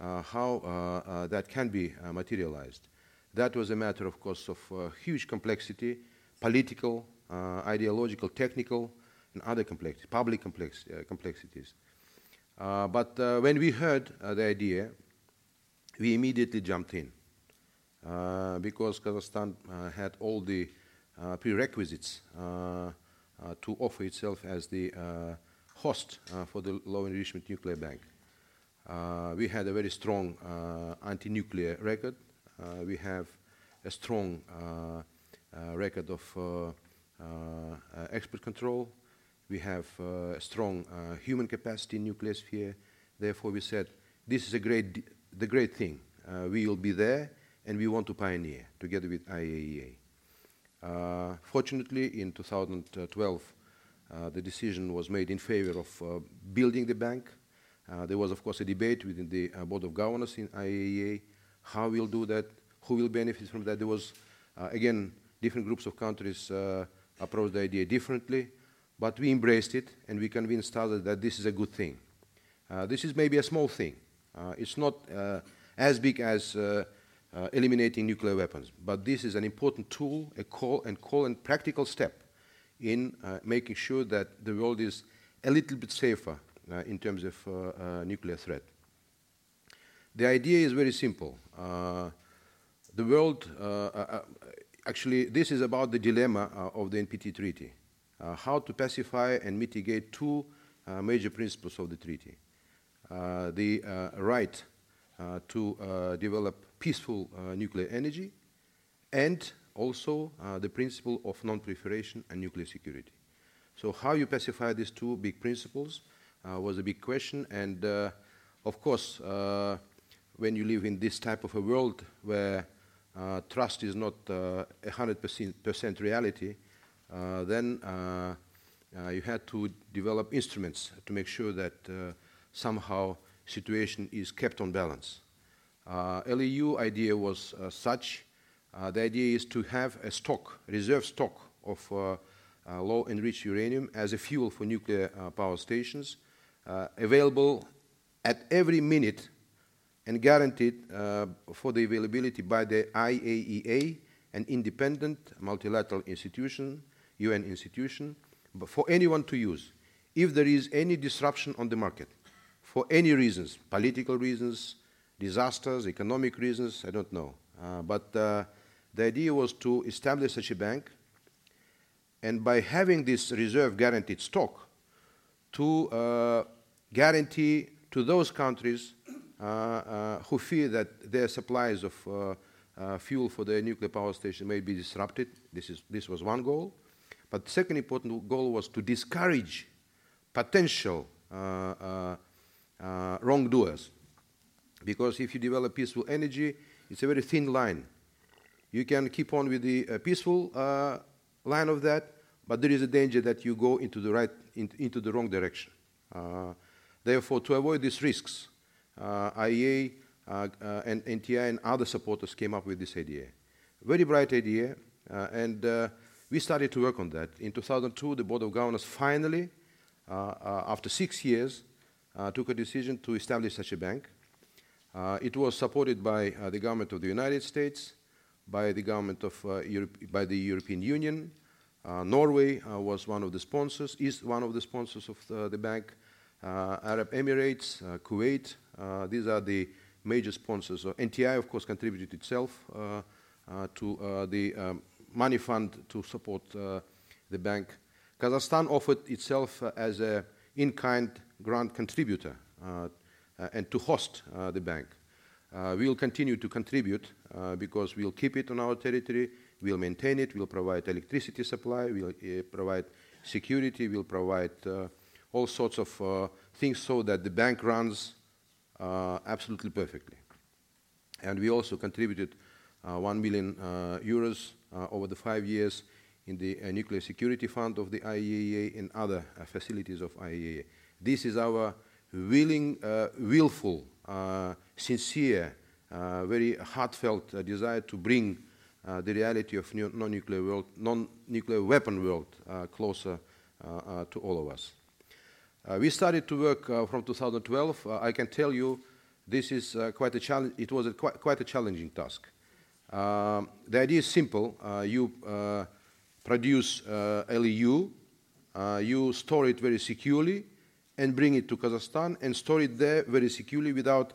uh, how uh, uh, that can be materialized. That was a matter, of course, of huge complexity, political, ideological, technical, and other complexities, public complex, uh, complexities. Uh, but uh, when we heard the idea, we immediately jumped in because Kazakhstan had all the prerequisites to offer itself as the host for the low enrichment nuclear bank. Uh, we had a very strong uh, anti-nuclear record. Uh, we have a strong record of export control. We have uh, a strong uh, human capacity in nuclear sphere. Therefore, we said, this is a great, the great thing. Uh, we will be there, and we want to pioneer together with IAEA. Fortunately, in 2012, uh, the decision was made in favor of uh, building the bank. Uh, there was, of course, a debate within the Board of Governors in IAEA, how we'll do that, who will benefit from that. There was, again, different groups of countries approached the idea differently. But we embraced it and we convinced others that this is a good thing. Uh, this is maybe a small thing. Uh, it's not uh, as big as uh, uh, eliminating nuclear weapons, but this is an important tool, a call and call and practical step in uh, making sure that the world is a little bit safer in terms of nuclear threat. The idea is very simple. the world, actually, this is about the dilemma of the NPT treaty. Uh, how to pacify and mitigate two uh, major principles of the treaty. Uh, the right to develop peaceful nuclear energy and also the principle of non-proliferation and nuclear security. So how you pacify these two big principles was a big question and of course, uh, when you live in this type of a world where uh, trust is not uh, a 100% reality, uh, then uh, uh, you had to develop instruments to make sure that somehow situation is kept on balance. LEU idea was such. the idea is to have a stock, reserve stock of uh, low enriched uranium as a fuel for nuclear uh, power stations, uh, available at every minute and guaranteed uh, for the availability by the IAEA, an independent multilateral institution, UN institution, for anyone to use. If there is any disruption on the market, for any reasons, political reasons, disasters, economic reasons, I don't know. Uh, but uh, the idea was to establish such a bank, and by having this reserve guaranteed stock, to uh, guarantee to those countries uh, uh, who fear that their supplies of uh, fuel for their nuclear power station may be disrupted. This, is, this was one goal. But the second important goal was to discourage potential uh, wrongdoers. Because if you develop peaceful energy, it's a very thin line. You can keep on with the peaceful line of that, but there is a danger that you go into the right, in, into the wrong direction. Uh, therefore, to avoid these risks, uh, IEA uh, uh, and NTI and other supporters came up with this idea. Very bright idea, uh, and uh, we started to work on that. In 2002, the Board of Governors finally, after six years, Uh, took a decision to establish such a bank. Uh, it was supported by uh, the government of the United States, by the government of Europe, by the European Union, uh, Norway uh, was one of the sponsors, is one of the sponsors of the, the bank. Uh, Arab Emirates, Kuwait, these are the major sponsors. NTI, of course, contributed itself to the um, money fund to support the bank. Kazakhstan offered itself as an in-kind grant contributor and to host the bank. Uh, we'll continue to contribute uh, because we'll keep it on our territory, we'll maintain it, we'll provide electricity supply, we'll uh, provide security, we'll provide all sorts of uh, things so that the bank runs uh, absolutely perfectly. And we also contributed uh, 1 million uh, euros uh, over the five years in the Nuclear Security Fund of the IAEA and other facilities of IAEA. This is our willing, uh, willful, uh, sincere, uh, very heartfelt desire to bring the reality of non-nuclear world, non-nuclear weapon world closer to all of us. Uh, we started to work uh, from 2012. Uh, I can tell you this is quite a challenge. It was a quite, quite, a challenging task. Um, the idea is simple. you produce LEU, you store it very securely, and bring it to Kazakhstan and store it there very securely without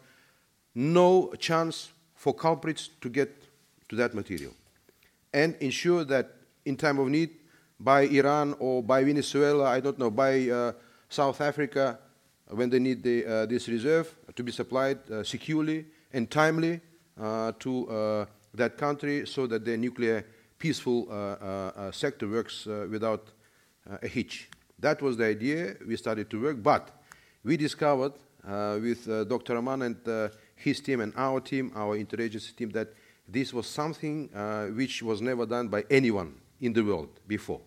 no chance for culprits to get to that material. And ensure that in time of need, by Iran or by Venezuela, I don't know, by uh, South Africa, when they need the, uh, this reserve to be supplied uh, securely and timely uh, to that country so that the nuclear peaceful sector works without a hitch. That was the idea. We started to work, but we discovered with Dr. Amano and his team and our team, our interagency team, that this was something uh, which was never done by anyone in the world before.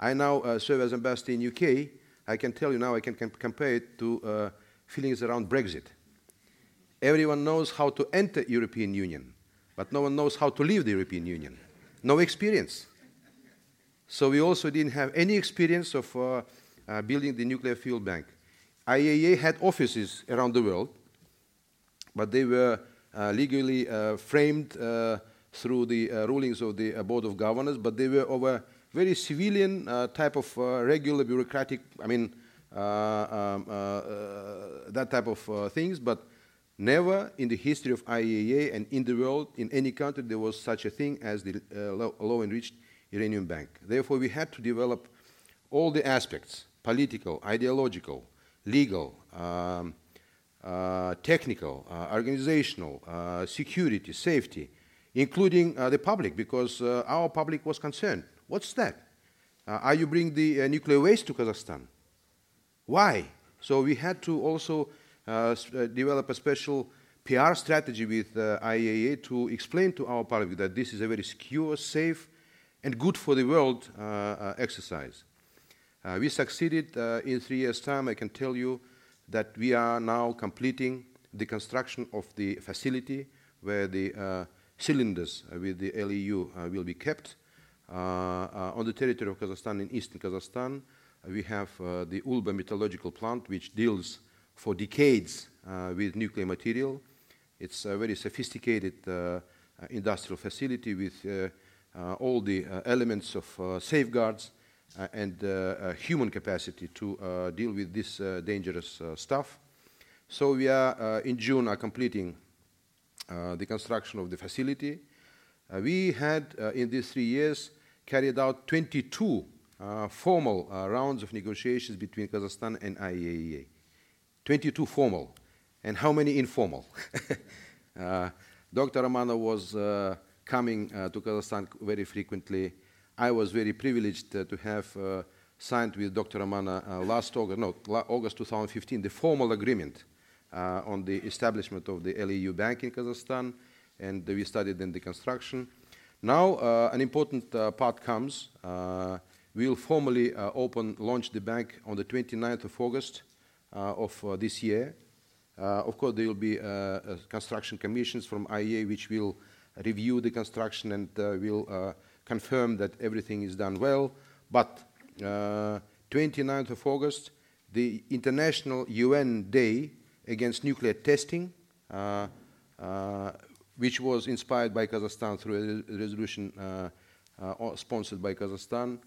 I now uh, serve as ambassador in UK, I can tell you now, I can compare it to uh, feelings around Brexit. Everyone knows how to enter European Union, but no one knows how to leave the European Union. No experience. So we also didn't have any experience of uh, uh, building the nuclear fuel bank. IAEA had offices around the world, but they were uh, legally uh, framed uh, through the uh, rulings of the Board of Governors, but they were over very civilian type of regular bureaucratic, I mean, um, that type of things, but never in the history of IAEA and in the world, in any country, there was such a thing as the low, low enriched uranium bank. Therefore, we had to develop all the aspects, political, ideological, legal, um, uh, technical, uh, organizational, uh, security, safety, including the public, because our public was concerned. What's that? Uh, are you bringing the uh, nuclear waste to Kazakhstan? Why? So we had to also uh, uh develop a special PR strategy with uh, IAEA to explain to our public that this is a very secure, safe, and good for the world uh, uh exercise. Uh, we succeeded uh, in three years' time. I can tell you that we are now completing the construction of the facility where the cylinders with the LEU will be kept. uh, on the territory of Kazakhstan, in eastern Kazakhstan, we have the Ulba metallurgical plant, which deals for decades with nuclear material. It's a very sophisticated industrial facility with Uh, all the uh, elements of uh, safeguards and human capacity to deal with this dangerous stuff. So we are, in June, are completing the construction of the facility. we had, in these three years, carried out 22 uh, formal uh, rounds of negotiations between Kazakhstan and IAEA. 22 formal. And how many informal? uh, Dr. Amano was uh, coming uh, to Kazakhstan very frequently. I was very privileged uh, to have signed with Dr. Amano last August, no, August 2015, the formal agreement on the establishment of the LEU Bank in Kazakhstan, and we started in the construction. Now, uh, an important uh, part comes. Uh, we'll formally open, launch the bank on the 29th of August of this year. of course, there will be construction commissions from IEA which will review the construction and will confirm that everything is done well. But 29th of August, the International UN Day against nuclear testing uh, uh, which was inspired by Kazakhstan through a resolution uh, uh, sponsored by Kazakhstan,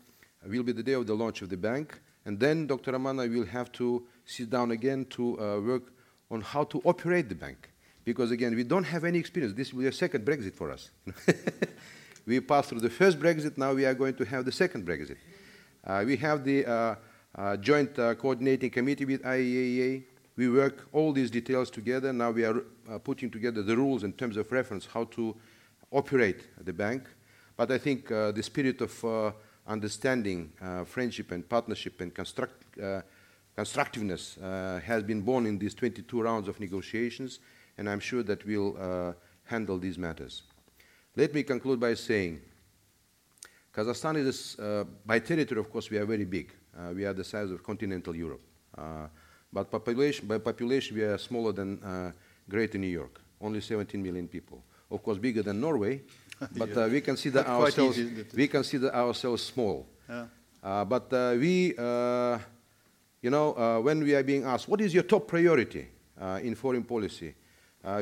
will be the day of the launch of the bank. And then Dr. Amano will have to sit down again to uh, work on how to operate the bank. Because again, we don't have any experience. This will be a second Brexit for us. we passed through the first Brexit, now we are going to have the second Brexit. Uh, we have the uh, uh, joint coordinating committee with IAEA, we work all these details together. Now we are uh, putting together the rules in terms of reference how to operate the bank. But I think uh, the spirit of uh, understanding, uh, friendship, and partnership and construct, uh, constructiveness uh, has been born in these 22 rounds of negotiations, and I'm sure that we'll handle these matters. Let me conclude by saying Kazakhstan is, by territory, of course, we are very big. we are the size of continental Europe. But population, by population, we are smaller than uh, Greater New York, only 17 million people. Of course, bigger than Norway, but uh, we consider ourselves we consider ourselves small. Yeah. Uh, but uh, we, uh, you know, uh, when we are being asked, what is your top priority in foreign policy?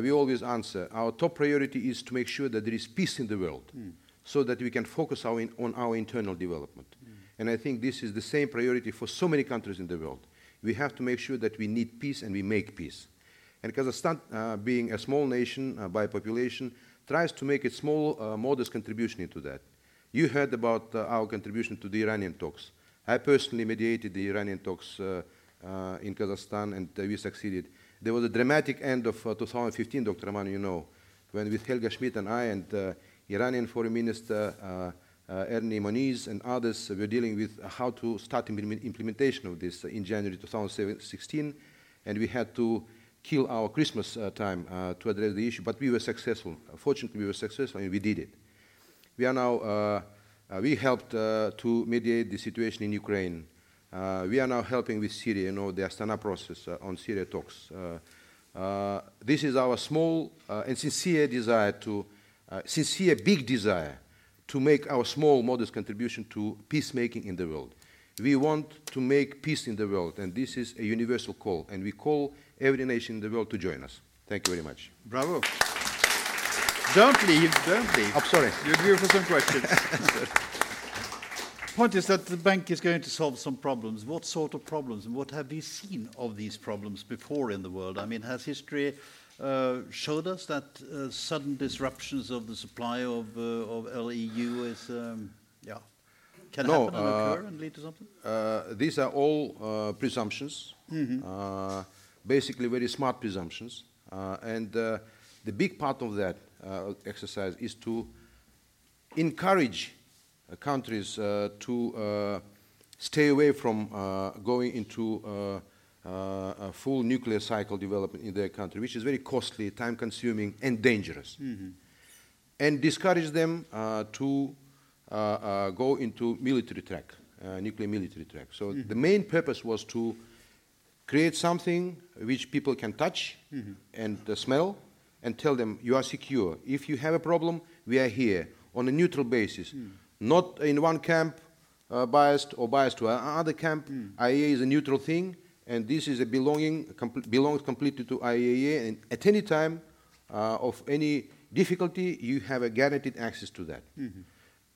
We always answer, our top priority is to make sure that there is peace in the world, mm. so that we can focus our in, on our internal development. Mm. And I think this is the same priority for so many countries in the world we have to make sure that we need peace and we make peace. And Kazakhstan, uh, being a small nation uh, by population, tries to make a small, uh, modest contribution into that. You heard about uh, our contribution to the Iranian talks. I personally mediated the Iranian talks uh, uh, in Kazakhstan, and we succeeded. There was a dramatic end of 2015, Dr. Amano, you know, when with Helga Schmid and I and Iranian Foreign Minister uh, Ernie Moniz and others were dealing with how to start implementation of this in January 2016, and we had to kill our Christmas uh, time uh, to address the issue, but we were successful. Fortunately, we were successful, and we did it. We are now, we helped to mediate the situation in Ukraine. We are now helping with Syria, you know, the Astana process on Syria talks. Uh, this is our small uh, and sincere desire to, uh, sincere big desire to make our small, modest contribution to peacemaking in the world. We want to make peace in the world, and this is a universal call, and we call every nation in the world to join us. Thank you very much. Bravo. don't leave, don't leave. I'm sorry. You're here for some questions. The point is that the bank is going to solve some problems. What sort of problems, and what have we seen of these problems before in the world? I mean, has history uh, showed us that uh, sudden disruptions of the supply of, uh, of LEU is, um, yeah, can no, happen and occur and lead to something? these are all presumptions, mm -hmm. basically very smart presumptions. and the big part of that exercise is to encourage countries to stay away from going into uh, a full nuclear cycle development in their country, which is very costly, time consuming, and dangerous. Mm-hmm. And discourage them uh, to uh, uh go into military track, uh, nuclear military track. So mm-hmm. the main purpose was to create something which people can touch mm-hmm. and uh, smell and tell them you are secure. If you have a problem, we are here on a neutral basis. Mm. not in one camp uh, biased or biased to another camp. IAEA is a neutral thing, and this is a belonging compl- belongs completely to IAEA. And at any time uh, of any difficulty, you have a guaranteed access to that.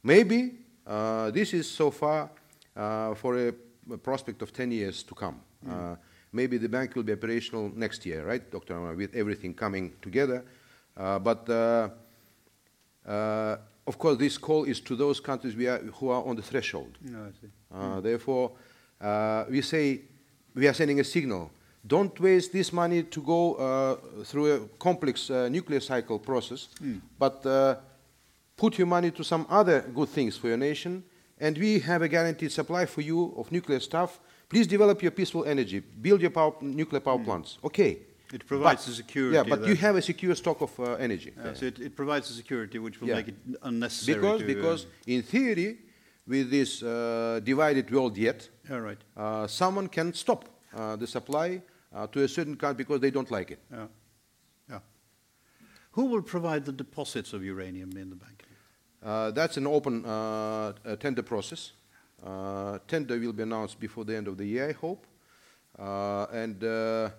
Maybe uh, this is so far uh, for a, a prospect of 10 years to come. Uh, maybe the bank will be operational next year, right, Dr. Amano, with everything coming together. Uh, but uh, uh, of course, this call is to those countries we are, who are on the threshold. No, I see. Uh, Therefore, uh, we say we are sending a signal. Don't waste this money to go uh, through a complex uh, nuclear cycle process, but uh, put your money to some other good things for your nation. And we have a guaranteed supply for you of nuclear stuff. Please develop your peaceful energy. Build your power, nuclear power plants. Okay. It provides But- the security Yeah, but you have a secure stock of uh, energy. Yeah, so it, it provides a security which will Yeah. make it unnecessary Because, to... because in theory, with this uh, divided world yet, Yeah, right. uh, someone can stop uh, the supply uh, to a certain country because they don't like it. Yeah. Yeah. Who will provide the deposits of uranium in the bank? Uh, that's an open uh, uh, tender process. Uh, tender will be announced before the end of the year, I hope. Uh, and uh, uh,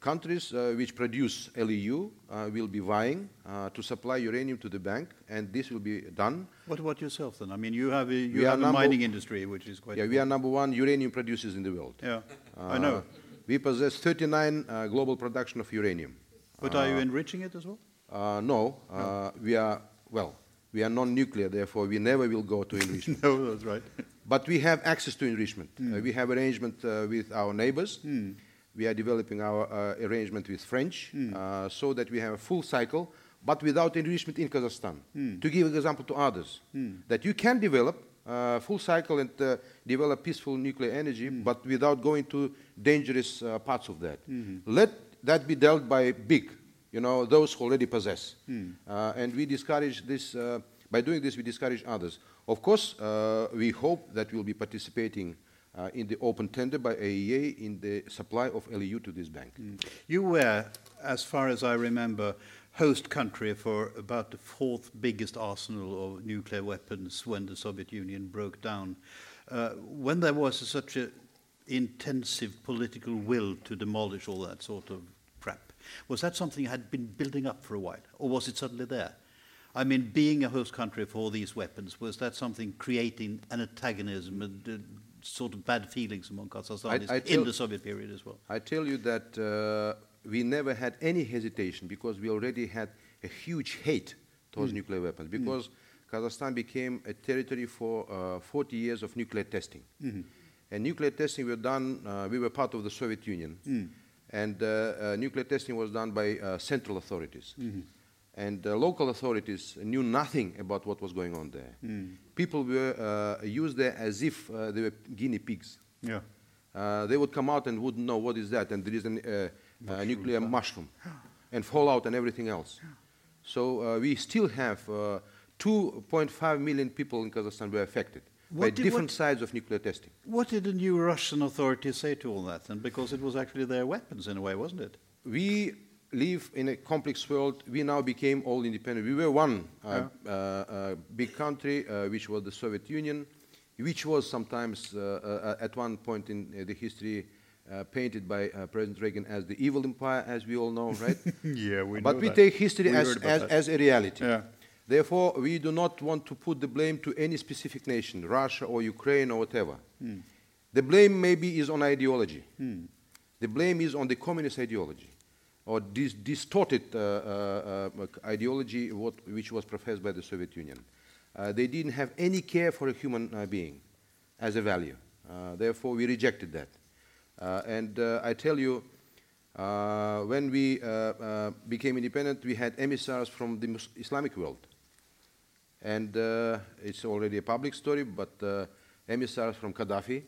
countries uh, which produce LEU uh, will be vying uh, to supply uranium to the bank, and this will be done. What about yourself then? I mean, you have a, you We have a mining industry which is quite... Yeah, we are number one uranium producers in the world. Yeah, I Uh, know. We possess 39 uh, global production of uranium. But are you enriching it as well? Uh, no, uh, we are, well, we are non-nuclear, therefore we never will go to enrichment. no, that's right. But we have access to enrichment. Uh, we have arrangement uh, with our neighbors. We are developing our uh, arrangement with French uh, so that we have a full cycle, but without enrichment in Kazakhstan. To give an example to others, that you can develop uh, full cycle and uh, develop peaceful nuclear energy, but without going to dangerous uh, parts of that. Let that be dealt by big, you know, those who already possess. Uh, and we discourage this, uh, by doing this, we discourage others. Of course, uh, we hope that we'll be participating uh, in the open tender by AEA in the supply of LEU to this bank. You were, as far as I remember, host country for about the fourth biggest arsenal of nuclear weapons when the Soviet Union broke down. Uh, when there was such an intensive political will to demolish all that sort of crap, was that something had been building up for a while, or was it suddenly there? I mean, being a host country for all these weapons, was that something creating an antagonism uh, sort of bad feelings among Kazakhstanis I in tell- the Soviet period as well? I tell you that uh, we never had any hesitation because we already had a huge hate towards nuclear weapons because Kazakhstan became a territory for uh, 40 years of nuclear testing. And nuclear testing were done, uh, we were part of the Soviet Union. And uh, uh, nuclear testing was done by uh, central authorities. And the local authorities knew nothing about what was going on there. People were uh, used there as if uh, they were guinea pigs. Yeah. Uh, they would come out and wouldn't know what is that, and there is a uh, uh, nuclear mushroom, and fallout and everything else. So uh, we still have uh, 2.5 million people in Kazakhstan were affected by did- different what- sides of nuclear testing. What did the new Russian authorities say to all that then? Because it was actually their weapons in a way, wasn't it? We live in a complex world. We now became all independent. We were one uh, uh, uh, big country, uh, which was the Soviet Union, which was sometimes uh, uh, at one point in uh, the history uh, painted by uh, President Reagan as the evil empire, as we all know, right? Yeah, we but we that. take history We as, as, as a reality. Yeah. Therefore, we do not want to put the blame to any specific nation, Russia or Ukraine or whatever. Hmm. The blame maybe is on ideology. The blame is on the communist ideology or this distorted uh, uh, uh, ideology what, which was professed by the Soviet Union. They didn't have any care for a human being as a value. Therefore, we rejected that. And I tell you, uh, when we uh, uh, became independent, we had emissaries from the Mus- Islamic world. And it's already a public story, but emissaries from Gaddafi,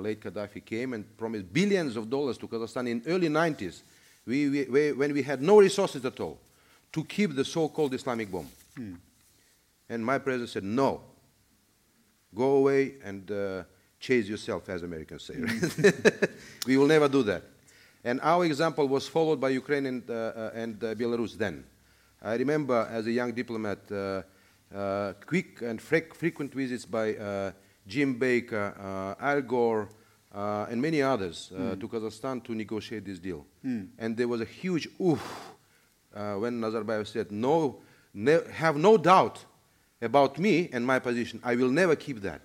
late Gaddafi, came and promised billions of dollars to Kazakhstan in early 90s, we, we, when we had no resources at all, to keep the so-called Islamic bomb. And my president said, no, go away and uh, chase yourself, as Americans say. right? we will never do that. And our example was followed by Ukraine and, uh, uh, and uh, Belarus then. I remember as a young diplomat, uh, uh, quick and frequent visits by uh, Jim Baker, uh, Al Gore, uh, and many others uh, to Kazakhstan to negotiate this deal. And there was a huge oof uh, when Nazarbayev said, "No, ne- have no doubt about me and my position. I will never keep that.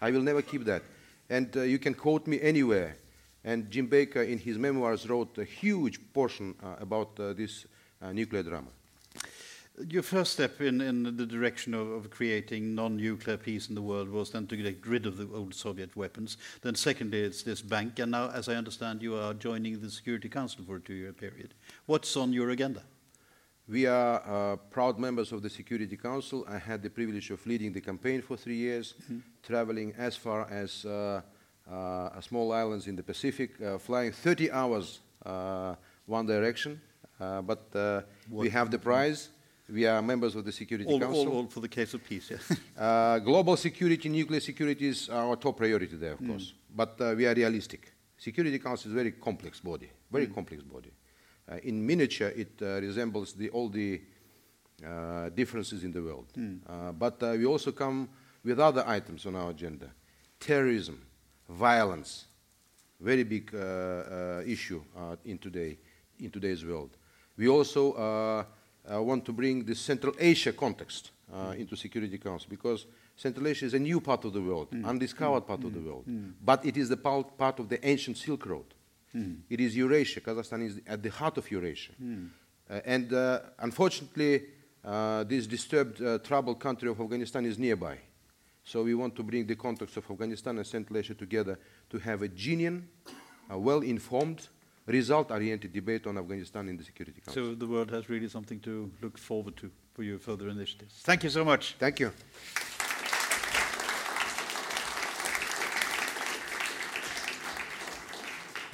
I will never keep that." And uh, you can quote me anywhere. And Jim Baker, in his memoirs, wrote a huge portion uh, about uh, this uh, nuclear drama. Your first step in, in the direction of, of creating non-nuclear peace in the world was then to get rid of the old Soviet weapons. Then secondly, it's this bank, and now, as I understand, you are joining the Security Council for a two-year period. What's on your agenda? We are uh, proud members of the Security Council. I had the privilege of leading the campaign for three years, traveling as far as uh, uh, small islands in the Pacific, uh, flying 30 hours uh, one direction. Uh, but uh, we have the prize. We are members of the Security All, Council. all, all for the case of peace, yes. Uh, global security, nuclear security is our top priority there, of course. But uh, we are realistic. Security Council is a very complex body, very complex body. Uh, in miniature, it uh, resembles the, all the uh, differences in the world. Uh, but uh, we also come with other items on our agenda. Terrorism, violence, very big uh, uh, issue uh, in, today, in today's world. We also uh, uh, want to bring the Central Asia context uh, into Security Council because Central Asia is a new part of the world, undiscovered part of the world, but it is the part, part of the ancient Silk Road. It is Eurasia. Kazakhstan is at the heart of Eurasia. Uh, and uh, unfortunately, uh, this disturbed, uh, troubled country of Afghanistan is nearby. So we want to bring the context of Afghanistan and Central Asia together to have a genuine, well-informed, result-oriented debate on Afghanistan in the Security Council. so the world has really something to look forward to for your further initiatives. Thank you so much. Thank you.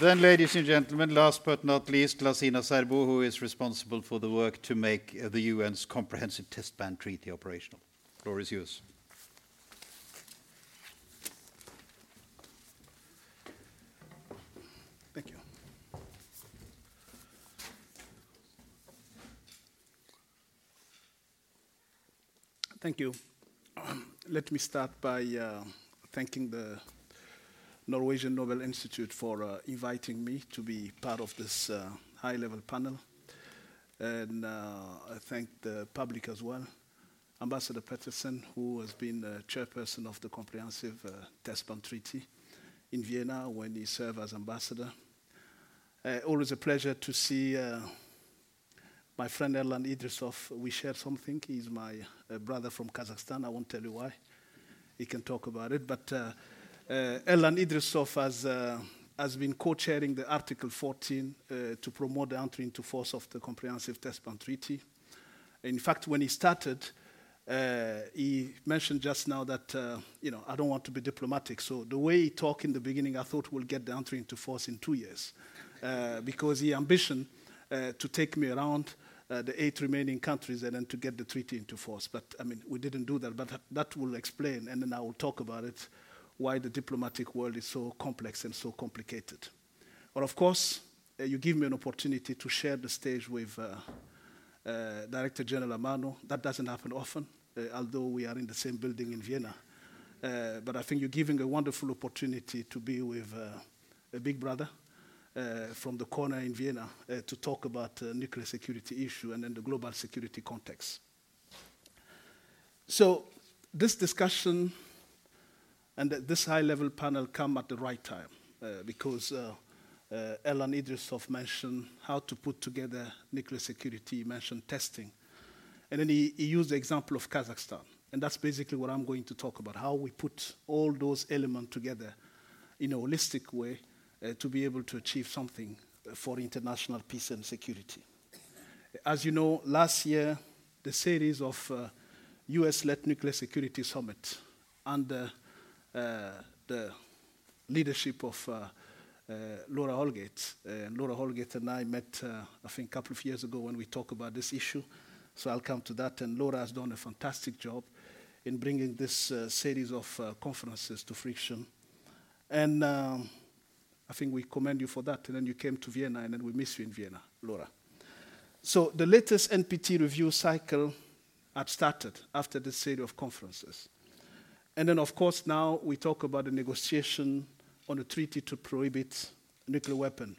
Then, ladies and gentlemen, last but not least, Lassina Zerbo, who is responsible for the work to make uh, the UN's Comprehensive Test Ban Treaty operational. Floor is yours. Thank you. Thank you. Let me start by uh, thanking the Norwegian Nobel Institute for uh, inviting me to be part of this uh, high level panel. And uh, I thank the public as well. Ambassador Peterson, who has been the chairperson of the Comprehensive uh, Test Ban Treaty in Vienna when he served as ambassador. Uh, always a pleasure to see uh, my friend Erlan Idrissov. We share something. He's my uh, brother from Kazakhstan. I won't tell you why. He can talk about it. But uh, uh, Erlan Idrissov has, uh, has been co-chairing the Article 14 uh, to promote the entry into force of the Comprehensive Test Ban Treaty. In fact, when he started, uh, he mentioned just now that, uh, you know, I don't want to be diplomatic. So the way he talked in the beginning, I thought we'll get the entry into force in two years. Uh, because he ambition uh, to take me around uh, the eight remaining countries and then to get the treaty into force. But, I mean, we didn't do that. But that, will explain, and then I will talk about it, why the diplomatic world is so complex and so complicated. But of course, uh, you give me an opportunity to share the stage with uh, uh, Director General Amano. That doesn't happen often, uh, although we are in the same building in Vienna. Uh, but I think you're giving a wonderful opportunity to be with a big brother from the corner in Vienna uh, to talk about uh, nuclear security issue and then the global security context. So this discussion and th- this high-level panel come at the right time uh, because uh, uh, Erlan Idrissov mentioned how to put together nuclear security, he mentioned testing. And then he, he used the example of Kazakhstan. And that's basically what I'm going to talk about, how we put all those elements together in a holistic way uh, to be able to achieve something uh, for international peace and security. As you know, last year, the series of uh, US-led nuclear security summit under uh, the leadership of uh, Laura Holgate. Laura Holgate and I met, I think, a couple of years ago when we talked about this issue. So I'll come to that. And Laura has done a fantastic job in bringing this uh, series of uh, conferences to fruition. And um, I think we commend you for that. And then you came to Vienna, and then we miss you in Vienna, Laura. So the latest NPT review cycle had started after the series of conferences. And then, of course, now we talk about the negotiation on a treaty to prohibit nuclear weapons,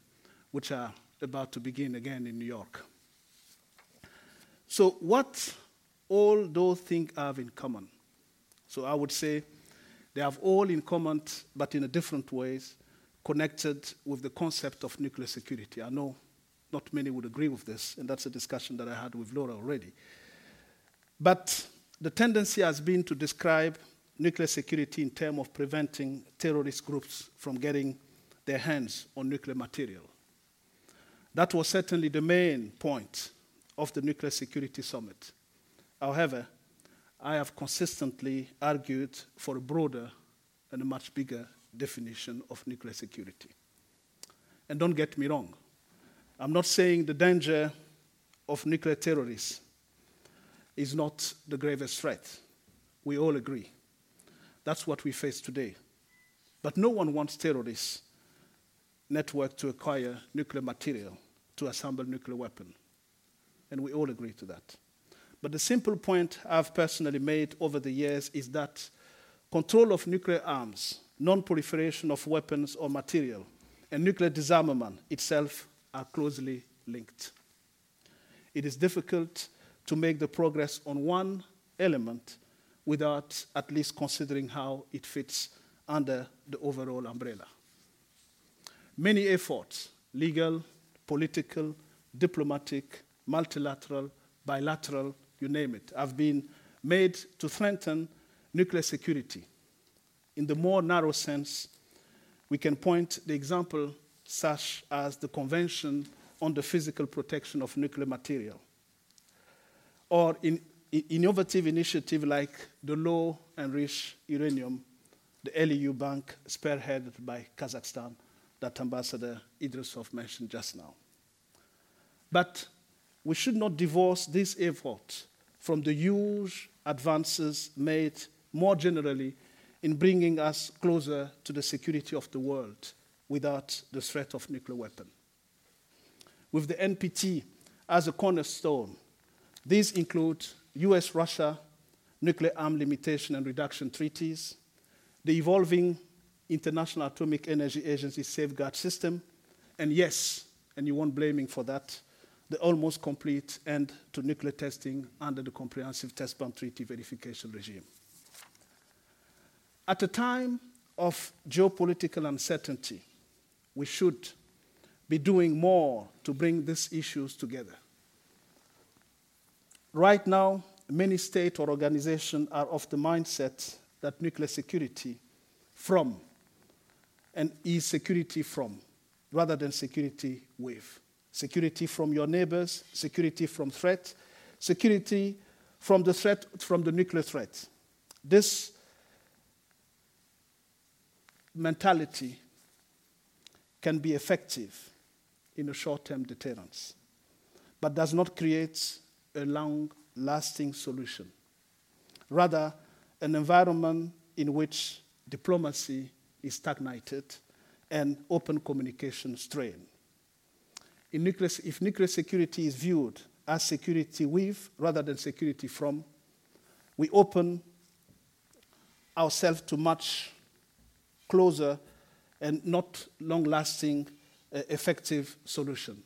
which are about to begin again in New York. So, what all those things have in common? So, I would say they have all in common, but in a different ways, connected with the concept of nuclear security. I know not many would agree with this, and that's a discussion that I had with Laura already. But the tendency has been to describe nuclear security in terms of preventing terrorist groups from getting their hands on nuclear material. That was certainly the main point of the Nuclear Security Summit. However, I have consistently argued for a broader and a much bigger definition of nuclear security. And don't get me wrong, I'm not saying the danger of nuclear terrorists is not the gravest threat. We all agree. That's what we face today. But no one wants terrorists network to acquire nuclear material to assemble nuclear weapon. And we all agree to that. But the simple point I've personally made over the years is that control of nuclear arms, non-proliferation of weapons or material, and nuclear disarmament itself are closely linked. It is difficult to make the progress on one element without at least considering how it fits under the overall umbrella. Many efforts, legal, political, diplomatic, multilateral, bilateral, you name it, have been made to strengthen nuclear security. In the more narrow sense, we can point the example such as the Convention on the Physical Protection of Nuclear Material, or in innovative initiative like the low enriched uranium, the LEU bank spearheaded by Kazakhstan that Ambassador Idrissov mentioned just now. But we should not divorce this effort from the huge advances made more generally in bringing us closer to the security of the world without the threat of nuclear weapon. With the NPT as a cornerstone, these include US Russia nuclear arm limitation and reduction treaties, the evolving International Atomic Energy Agency safeguard system, and yes, and you won't blame me for that, the almost complete end to nuclear testing under the Comprehensive Test Ban Treaty verification regime. At a time of geopolitical uncertainty, we should be doing more to bring these issues together. Right now, many states or organizations are of the mindset that nuclear security from and is security from rather than security with. Security from your neighbors, security from threat, security from the threat from the nuclear threat. This mentality can be effective in a short-term deterrence, but does not create a long lasting solution. Rather, an environment in which diplomacy is stagnated and open communication strained. Nuclear, if nuclear security is viewed as security with rather than security from, we open ourselves to much closer and not long lasting uh, effective solution.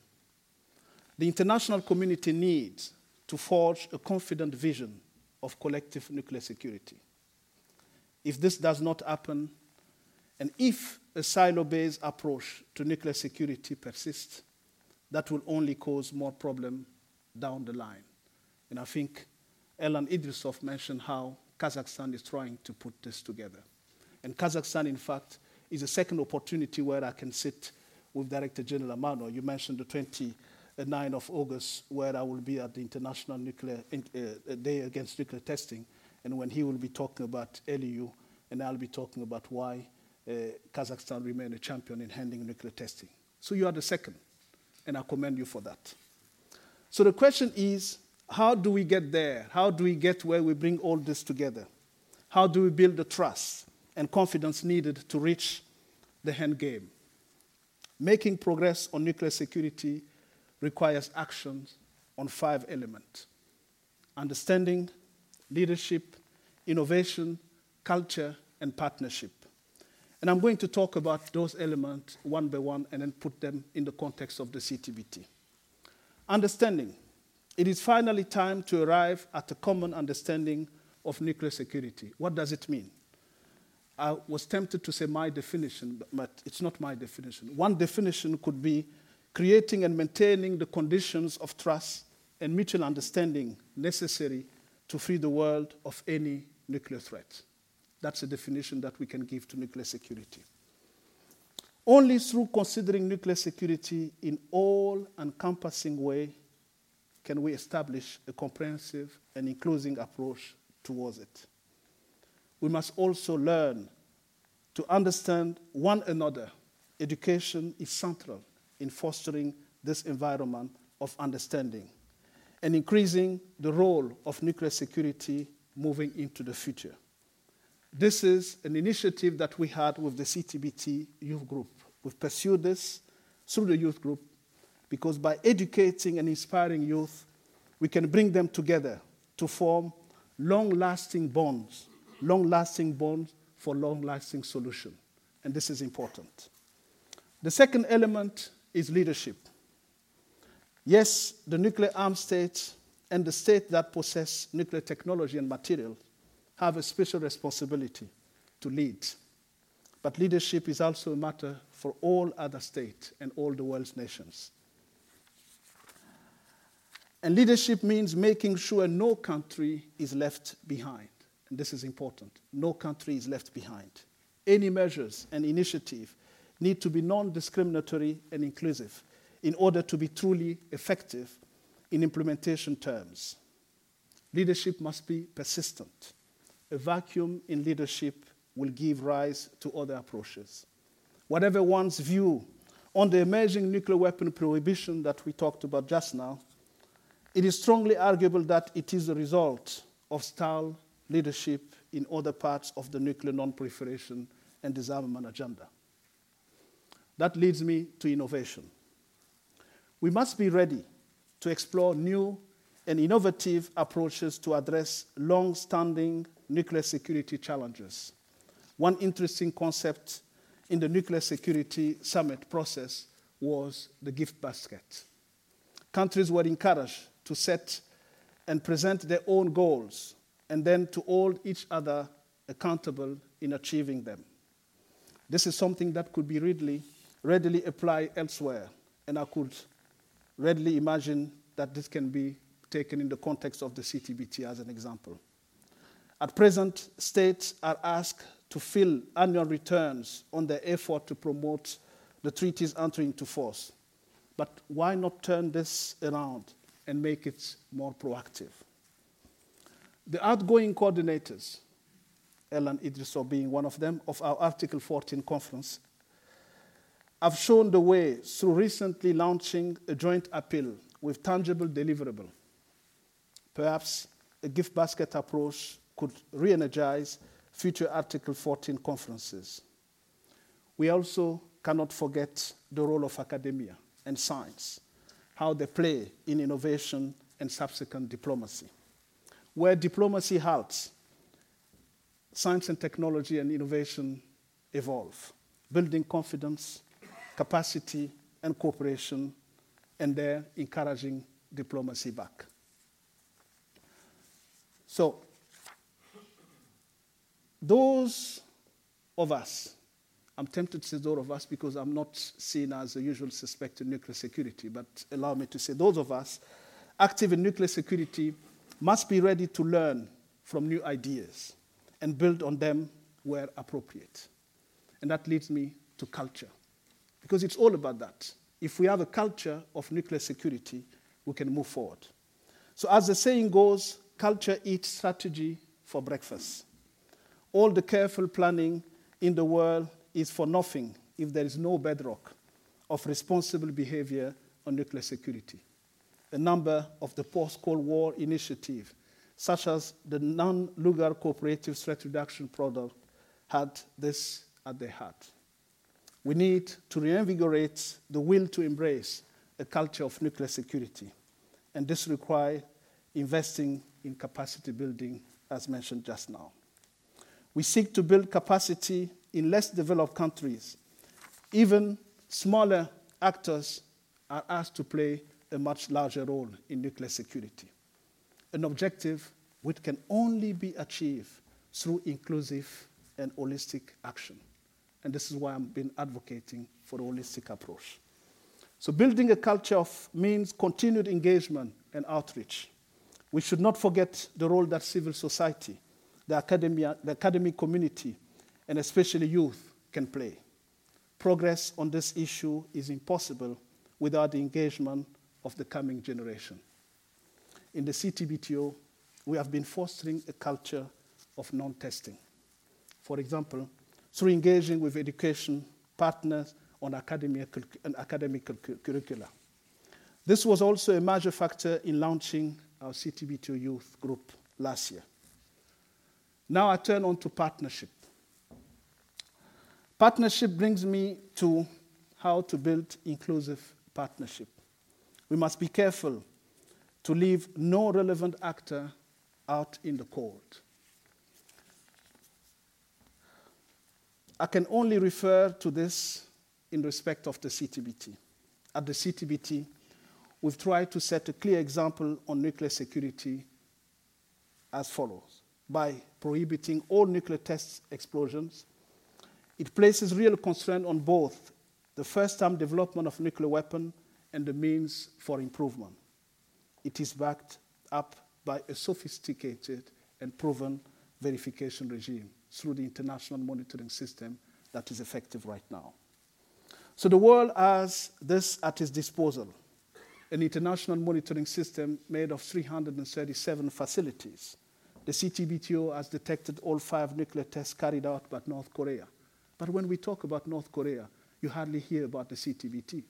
The international community needs to forge a confident vision of collective nuclear security. If this does not happen, and if a silo based approach to nuclear security persists, that will only cause more problem down the line. And I think Erlan Idrissov mentioned how Kazakhstan is trying to put this together. And Kazakhstan, in fact, is a second opportunity where I can sit with Director General Amano. You mentioned the 20 9th of August, where I will be at the International Nuclear uh, Day Against Nuclear Testing, and when he will be talking about LEU, and I'll be talking about why uh, Kazakhstan remain a champion in handling nuclear testing. So you are the second, and I commend you for that. So the question is, how do we get there? How do we get where we bring all this together? How do we build the trust and confidence needed to reach the end game? Making progress on nuclear security requires actions on five elements understanding, leadership, innovation, culture, and partnership. And I'm going to talk about those elements one by one and then put them in the context of the CTBT. Understanding. It is finally time to arrive at a common understanding of nuclear security. What does it mean? I was tempted to say my definition, but it's not my definition. One definition could be creating and maintaining the conditions of trust and mutual understanding necessary to free the world of any nuclear threat. That's a definition that we can give to nuclear security. Only through considering nuclear security in all encompassing way can we establish a comprehensive and inclusive approach towards it. We must also learn to understand one another. Education is central in fostering this environment of understanding and increasing the role of nuclear security moving into the future. This is an initiative that we had with the CTBT youth group. We've pursued this through the youth group because by educating and inspiring youth, we can bring them together to form long lasting bonds, long lasting bonds for long lasting solution. And this is important. The second element is leadership. Yes, the nuclear armed states and the states that possess nuclear technology and material have a special responsibility to lead. But leadership is also a matter for all other states and all the world's nations. And leadership means making sure no country is left behind. And this is important. No country is left behind. Any measures and initiative need to be non discriminatory and inclusive in order to be truly effective in implementation terms. Leadership must be persistent a vacuum in leadership will give rise to other approaches. Whatever one's view on the emerging nuclear weapon prohibition that we talked about just now, it is strongly arguable that it is the result of style leadership in other parts of the nuclear non-proliferation and disarmament agenda. That leads me to innovation. We must be ready to explore new and innovative approaches to address long standing nuclear security challenges. One interesting concept in the nuclear security summit process was the gift basket. Countries were encouraged to set and present their own goals and then to hold each other accountable in achieving them. This is something that could be readily, readily applied elsewhere, and I could readily imagine that this can be taken in the context of the CTBT as an example. At present, states are asked to fill annual returns on their effort to promote the treaties entering into force. But why not turn this around and make it more proactive? The outgoing coordinators, Erlan Idrissov being one of them, of our Article 14 conference, have shown the way through recently launching a joint appeal with tangible deliverable. Perhaps a gift basket approach could re energize future Article 14 conferences. We also cannot forget the role of academia and science, how they play in innovation and subsequent diplomacy. Where diplomacy halts, science and technology and innovation evolve, building confidence, capacity, and cooperation, and there encouraging diplomacy back. So, those of us, I'm tempted to say those of us because I'm not seen as a usual suspect in nuclear security, but allow me to say those of us active in nuclear security must be ready to learn from new ideas and build on them where appropriate. And that leads me to culture, because it's all about that. If we have a culture of nuclear security, we can move forward. So, as the saying goes, culture eats strategy for breakfast all the careful planning in the world is for nothing if there is no bedrock of responsible behavior on nuclear security. A number of the post Cold War initiatives, such as the Nunn-Lugar Cooperative Threat Reduction Product, had this at their heart. We need to reinvigorate the will to embrace a culture of nuclear security, and this requires investing in capacity building, as mentioned just now. We seek to build capacity in less developed countries. Even smaller actors are asked to play a much larger role in nuclear security, an objective which can only be achieved through inclusive and holistic action. And this is why I've been advocating for a holistic approach. So, building a culture of means continued engagement and outreach. We should not forget the role that civil society, the, academia, the academic community, and especially youth can play. Progress on this issue is impossible without the engagement of the coming generation. In the CTBTO, we have been fostering a culture of non testing. For example, through engaging with education partners on academic, academic curricula. This was also a major factor in launching our CTBTO youth group last year. Now I turn on to partnership. Partnership brings me to how to build inclusive partnership. We must be careful to leave no relevant actor out in the cold. I can only refer to this in respect of the CTBT. At the CTBT, we've tried to set a clear example on nuclear security as follows by prohibiting all nuclear test explosions. It places real constraint on both the first time development of nuclear weapon and the means for improvement. It is backed up by a sophisticated and proven verification regime through the international monitoring system that is effective right now. So the world has this at its disposal an international monitoring system made of 337 facilities. The CTBTO has detected all five nuclear tests carried out by North Korea. But when we talk about North Korea, you hardly hear about the CTBT.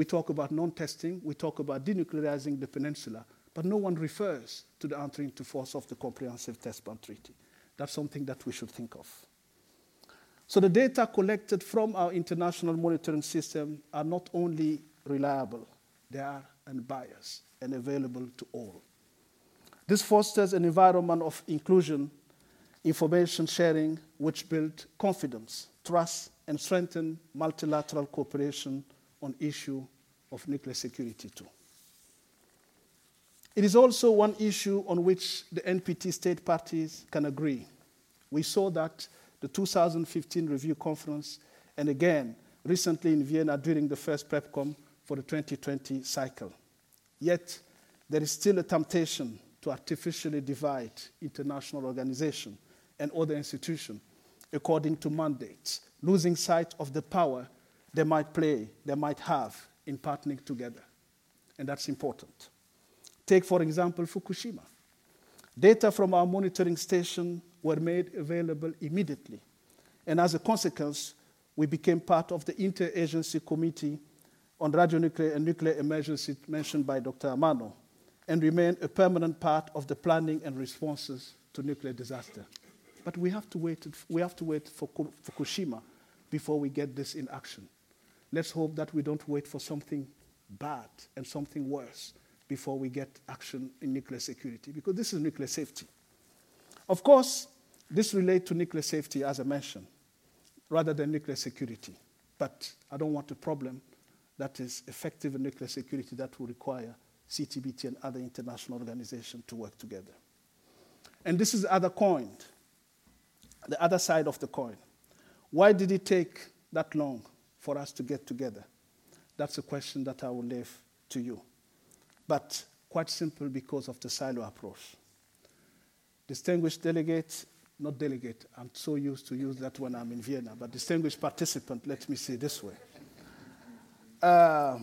We talk about non testing, we talk about denuclearizing the peninsula, but no one refers to the entry into force of the Comprehensive Test Ban Treaty. That's something that we should think of. So the data collected from our international monitoring system are not only reliable, they are unbiased and available to all. This fosters an environment of inclusion, information sharing, which builds confidence, trust, and strengthen multilateral cooperation on issue of nuclear security too. It is also one issue on which the NPT state parties can agree. We saw that the 2015 review conference, and again recently in Vienna during the first PrepCom for the 2020 cycle. Yet, there is still a temptation to artificially divide international organizations and other institutions according to mandates, losing sight of the power they might play, they might have in partnering together. And that's important. Take, for example, Fukushima. Data from our monitoring station were made available immediately. And as a consequence, we became part of the interagency committee on radionuclear and nuclear emergency mentioned by Dr. Amano and remain a permanent part of the planning and responses to nuclear disaster. But we have to wait, we have to wait for Fukushima before we get this in action. Let's hope that we don't wait for something bad and something worse before we get action in nuclear security, because this is nuclear safety. Of course, this relates to nuclear safety, as I mentioned, rather than nuclear security. But I don't want a problem that is effective in nuclear security that will require CTBT and other international organizations to work together. And this is the other coin, the other side of the coin. Why did it take that long for us to get together? That's a question that I will leave to you. But quite simple because of the silo approach. Distinguished delegate, not delegate, I'm so used to use that when I'm in Vienna, but distinguished participant, let me say this way. Uh,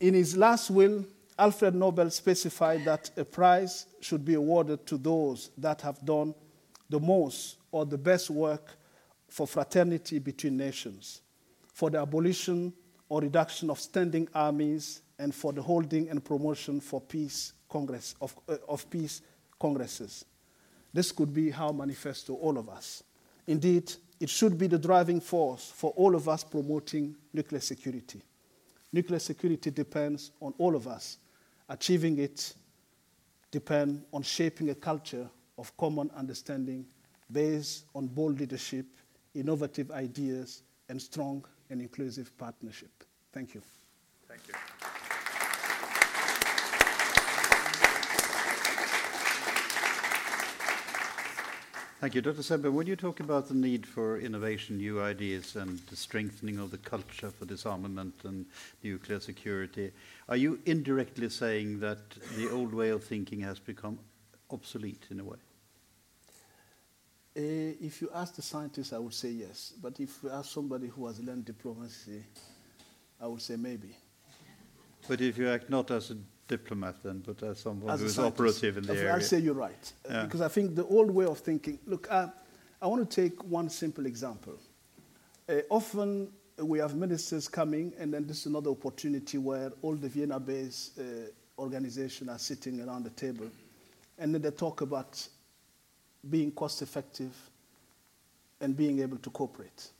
in his last will, Alfred Nobel specified that a prize should be awarded to those that have done the most or the best work for fraternity between nations, for the abolition or reduction of standing armies, and for the holding and promotion for peace congress of, uh, of peace congresses. This could be how manifesto all of us. Indeed, it should be the driving force for all of us promoting nuclear security. Nuclear security depends on all of us achieving it depend on shaping a culture of common understanding based on bold leadership, innovative ideas, and strong and inclusive partnership. Thank you. Thank you. Thank you. Dr. Zerbo, when you talk about the need for innovation, new ideas, and the strengthening of the culture for disarmament and nuclear security, are you indirectly saying that the old way of thinking has become obsolete in a way? Uh, if you ask the scientists, I would say yes. But if you ask somebody who has learned diplomacy, I would say maybe. But if you act not as a diplomat then, but as someone As who is scientist, operative in the area. I'll say you're right. Yeah. Because I think the old way of thinking, look, uh, I want to take one simple example. Uh, often we have ministers coming, and then this is another opportunity where all the Vienna based uh, organizations are sitting around the table, and then they talk about being cost effective and being able to cooperate.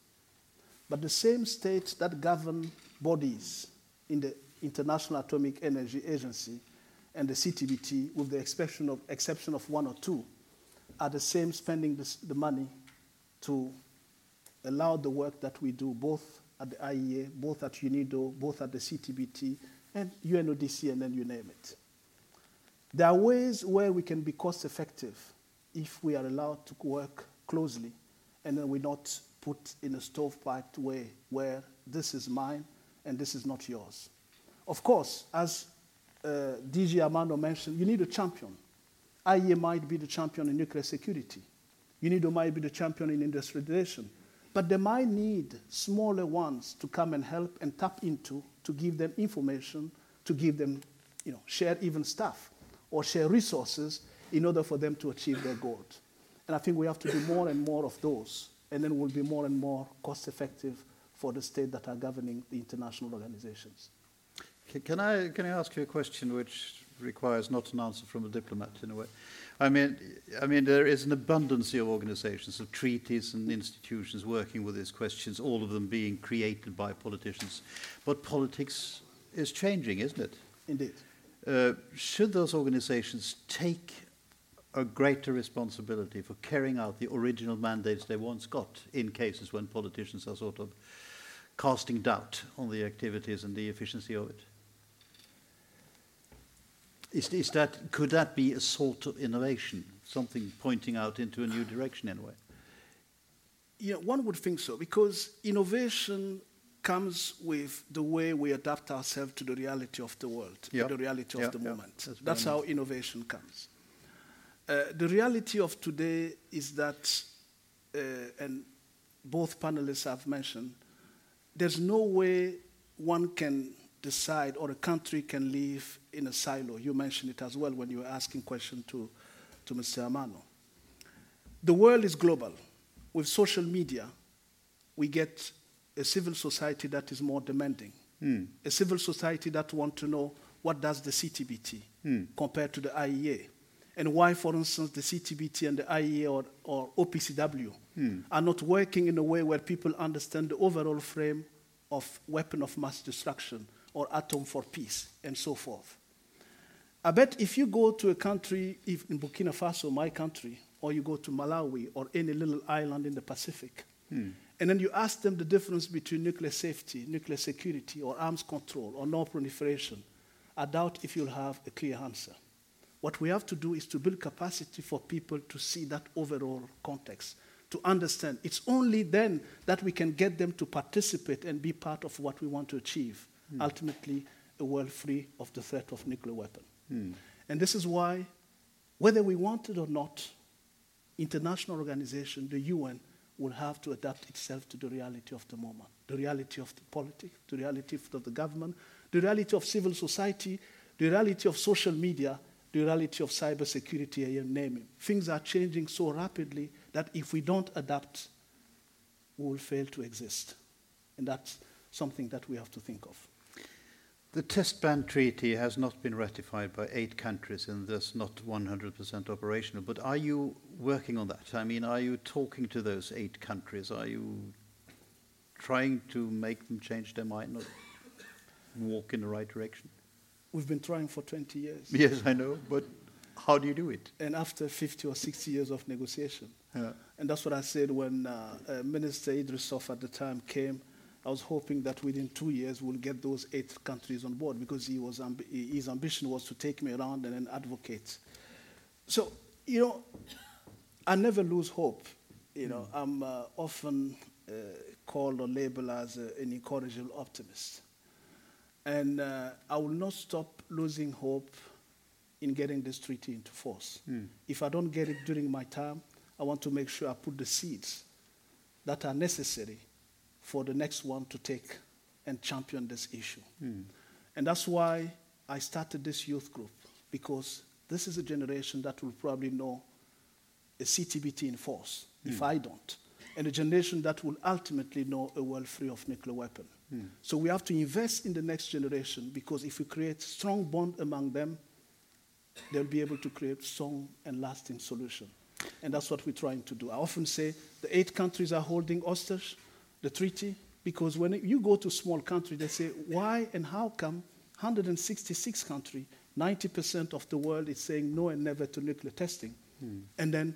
But the same states that govern bodies in the International Atomic Energy Agency and the CTBT, with the exception of, exception of one or two, are the same spending this, the money to allow the work that we do both at the IAEA, both at UNIDO, both at the CTBT, and UNODC, and then you name it. There are ways where we can be cost effective if we are allowed to work closely and then we're not put in a stovepipe way where this is mine and this is not yours. Of course, as uh, DG Amano mentioned, you need a champion. IAEA might be the champion in nuclear security. UNIDO might be the champion in industrialization. But they might need smaller ones to come and help and tap into to give them information, to give them, you know, share even staff or share resources in order for them to achieve their goals. And I think we have to do more and more of those, and then we'll be more and more cost effective for the state that are governing the international organizations. Can I, can I ask you a question which requires not an answer from a diplomat in a way? I mean, I mean, there is an abundance of organizations, of treaties and institutions working with these questions, all of them being created by politicians. But politics is changing, isn't it? Indeed. Uh, should those organizations take a greater responsibility for carrying out the original mandates they once got in cases when politicians are sort of casting doubt on the activities and the efficiency of it? Is, is that, could that be a sort of innovation, something pointing out into a new direction in a way? Yeah, one would think so, because innovation comes with the way we adapt ourselves to the reality of the world, Yeah. the reality Yeah, of the yeah. moment. That's That's how innovation comes. Uh, the reality of today is that, uh, and both panelists have mentioned, there's no way one can decide or a country can live in a silo. You mentioned it as well when you were asking question to, to Mr. Amano. The world is global. With social media, we get a civil society that is more demanding, a civil society that want to know what does the CTBT compared to the IAEA, and why, for instance, the CTBT and the IAEA or, or OPCW hmm. are not working in a way where people understand the overall frame of weapon of mass destruction or atom for peace and so forth. I bet if you go to a country, if in Burkina Faso, my country, or you go to Malawi or any little island in the Pacific, hmm. and then you ask them the difference between nuclear safety, nuclear security, or arms control, or non proliferation, I doubt if you'll have a clear answer. What we have to do is to build capacity for people to see that overall context, to understand. It's only then that we can get them to participate and be part of what we want to achieve hmm. ultimately, a world free of the threat of nuclear weapon. Hmm. And this is why, whether we want it or not, international organization, the UN, will have to adapt itself to the reality of the moment, the reality of the politics, the reality of the government, the reality of civil society, the reality of social media, reality of cybersecurity, you name it. Things are changing so rapidly that if we don't adapt, we will fail to exist. And that's something that we have to think of. The test ban treaty has not been ratified by eight countries and thus not 100% operational. But are you working on that? I mean, are you talking to those eight countries? Are you trying to make them change their mind or walk in the right direction? We've been trying for 20 years. Yes, I know, but How do you do it? and after 50 or 60 years of negotiation. Yeah. And that's what I said when uh, uh, Minister Idrissov at the time came. I was hoping that within two years we'll get those eight countries on board because he was amb- his ambition was to take me around and then advocate. So, you know, I never lose hope. You know, I'm uh, often uh, called or labeled as a, an incorrigible optimist. And uh, I will not stop losing hope in getting this treaty into force. Hmm. If I don't get it during my time, I want to make sure I put the seeds that are necessary for the next one to take and champion this issue. Hmm. And that's why I started this youth group, because this is a generation that will probably know a CTBT in force, if hmm. I don't, and a generation that will ultimately know a world free of nuclear weapon. So we have to invest in the next generation because if we create strong bond among them, they'll be able to create strong and lasting solution. And that's what we're trying to do. I often say the eight countries are holding hostage the treaty because when you go to small countries, they say, why and how come 166 countries, 90% of the world is saying no and never to nuclear testing. Hmm. And then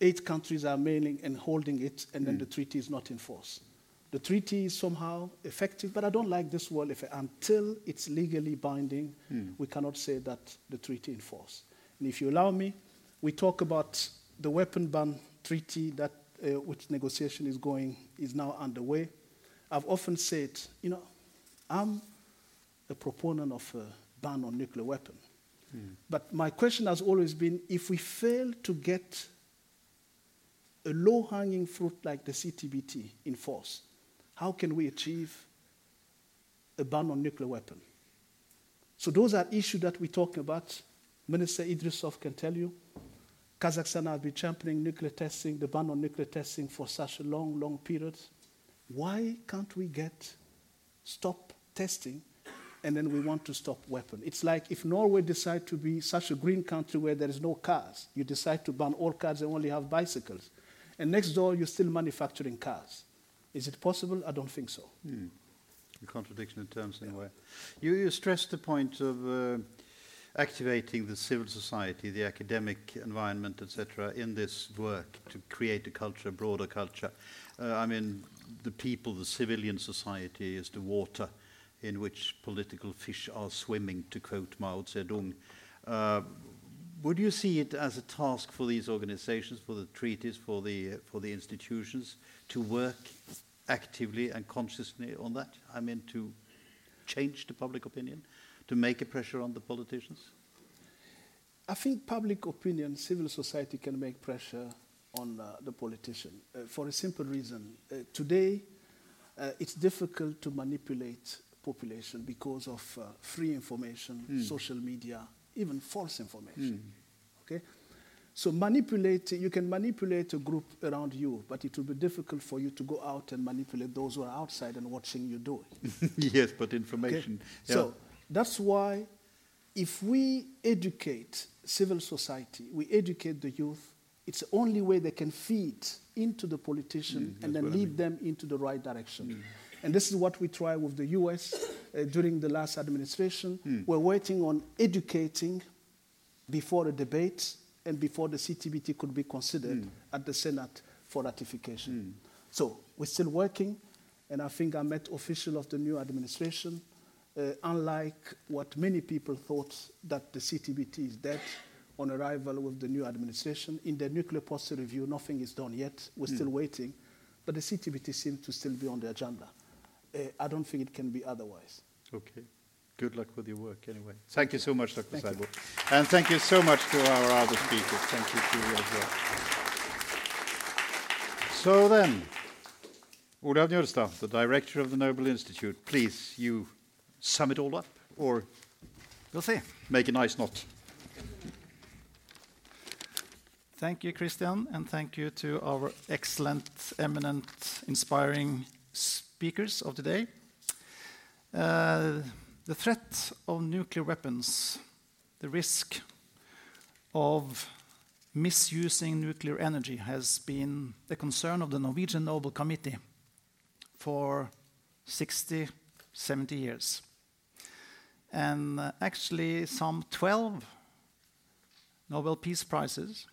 eight countries are mailing and holding it, and then hmm. the treaty is not in force. The treaty is somehow effective, but I don't like this word effect. Until it's legally binding, we cannot say that the treaty in force. And if you allow me, we talk about the weapon ban treaty that uh, which negotiation is going is now underway. I've often said, you know, I'm a proponent of a ban on nuclear weapon. But my question has always been if we fail to get a low hanging fruit like the CTBT in force, how can we achieve a ban on nuclear weapon? So those are issues that we're talking about. Minister Idrissov can tell you. Kazakhstan has been championing nuclear testing, the ban on nuclear testing for such a long, long period. Why can't we get stop testing and then we want to stop weapon? It's like if Norway decide to be such a green country where there is no cars, you decide to ban all cars and only have bicycles. And next door you're still manufacturing cars. Is it possible? I don't think so. A contradiction in terms in a way. You, you stressed the point of uh, activating the civil society, the academic environment, etc., in this work to create a culture, a broader culture. Uh, I mean, the people, the civilian society is the water in which political fish are swimming, to quote Mao Zedong. Uh, would you see it as a task for these organizations, for the treaties, for the, uh, for the institutions to work actively and consciously on that? I mean, to change the public opinion, to make a pressure on the politicians? I think public opinion, civil society can make pressure on uh, the politician uh, for a simple reason. Uh, today, uh, it's difficult to manipulate population because of uh, free information, social media, even false information. Okay, so manipulate. You can manipulate a group around you, but it will be difficult for you to go out and manipulate those who are outside and watching you do it. yes, but Okay? information. yeah. So that's why if we educate civil society, we educate the youth, it's the only way they can feed into the politician and then Mm, what I lead them into the right direction. And this is what we try with the US uh, during the last administration. Hmm. We're waiting on educating before the debate and before the CTBT could be considered Hmm. at the Senate for ratification. So we're still working, and I think I met official of the new administration. Uh, unlike what many people thought that the CTBT is dead on arrival with the new administration, in the nuclear policy review, nothing is done yet. We're still waiting, but the CTBT seems to still be on the agenda. Uh, I don't think it can be otherwise. Okay. Good luck with your work anyway. Thank you so much, Dr. Thank And thank you so much to our other speakers. Thank you to you as well. So then, Olav Njølstad, the director of the Nobel Institute, please, you sum it all up or We'll see. make a nice knot. Thank you, Christian, and thank you to our excellent, eminent, inspiring speakers of today. Uh, the threat of nuclear weapons, the risk of misusing nuclear energy has been the concern of the Norwegian Nobel Committee for 60, 70 years. And uh, actually, some 12 Nobel Peace Prizes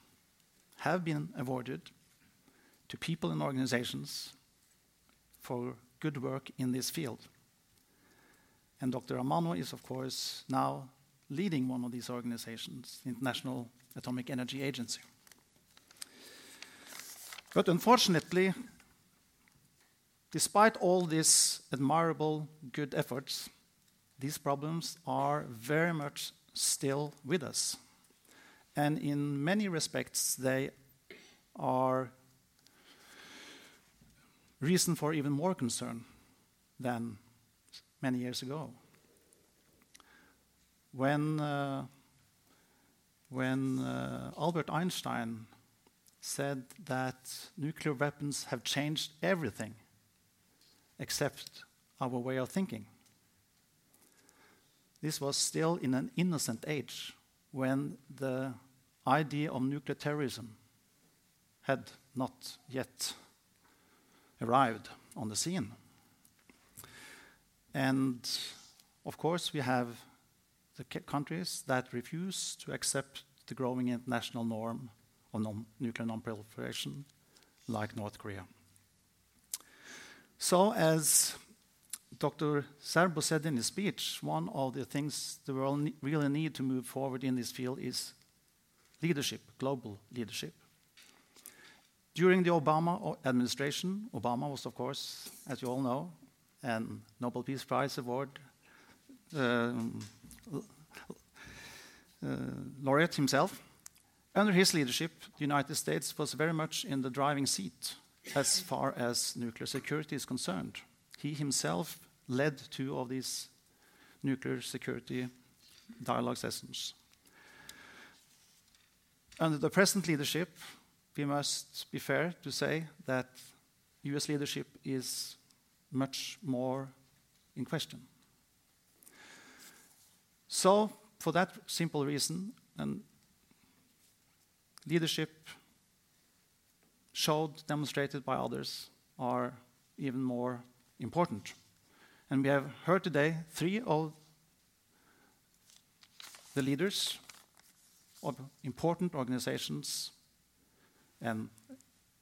have been awarded to people and organizations for good work in this field. And Dr. Amano is, of course, now leading one of these organizations, the International Atomic Energy Agency. But unfortunately, despite all these admirable good efforts, these problems are very much still with us. And in many respects, they are reason for even more concern than many years ago. When, uh, when uh, Albert Einstein said that nuclear weapons have changed everything except our way of thinking. This was still in an innocent age when the idea of nuclear terrorism had not yet arrived on the scene. And of course, we have the countries that refuse to accept the growing international norm of non nuclear non-proliferation, like North Korea. So, as Dr. Zerbo said in his speech, one of the things the world really need to move forward in this field is leadership, global leadership. During the Obama administration, Obama was, of course, as you all know, a Nobel Peace Prize award um, uh, laureate himself. Under his leadership, the United States was very much in the driving seat as far as nuclear security is concerned. He himself led two of these nuclear security dialogue sessions. Under the present leadership, we must be fair to say that US leadership is much more in question. So, for that simple reason, and leadership showed, demonstrated by others, are even more important. And we have heard today three of the leaders of important organizations and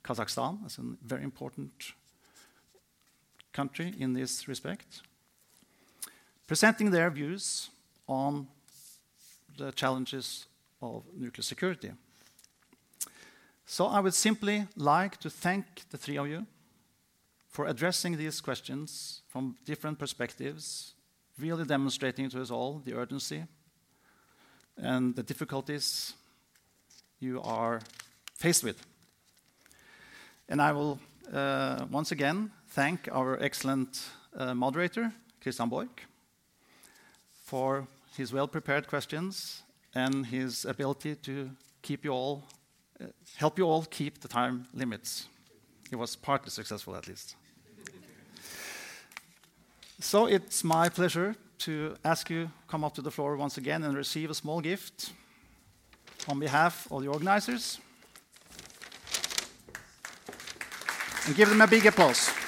Kazakhstan as a very important country in this respect, presenting their views on the challenges of nuclear security. So I would simply like to thank the three of you for addressing these questions from different perspectives, really demonstrating to us all the urgency and the difficulties you are faced with. And I will uh, once again thank our excellent uh, moderator, Christian Borch, for his well prepared questions and his ability to keep you all, uh, help you all keep the time limits. He was partly successful, at least. so it's my pleasure to ask you come up to the floor once again and receive a small gift on behalf of the organizers. And give them a big applause.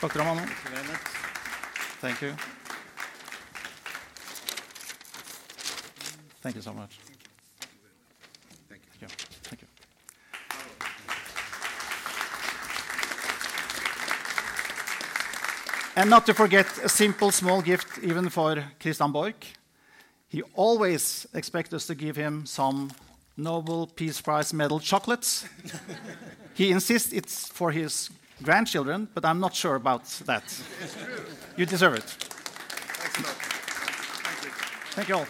Dr. Amano. Thank you. Thank you so much. Thank you. Thank you. Thank you. And not to forget a simple small gift even for Christian Borch. He always expects us to give him some Nobel Peace Prize medal chocolates. he insists it's for his grandchildren, but I'm not sure about that. You deserve it. Thanks a lot. Thank you. Thank you all.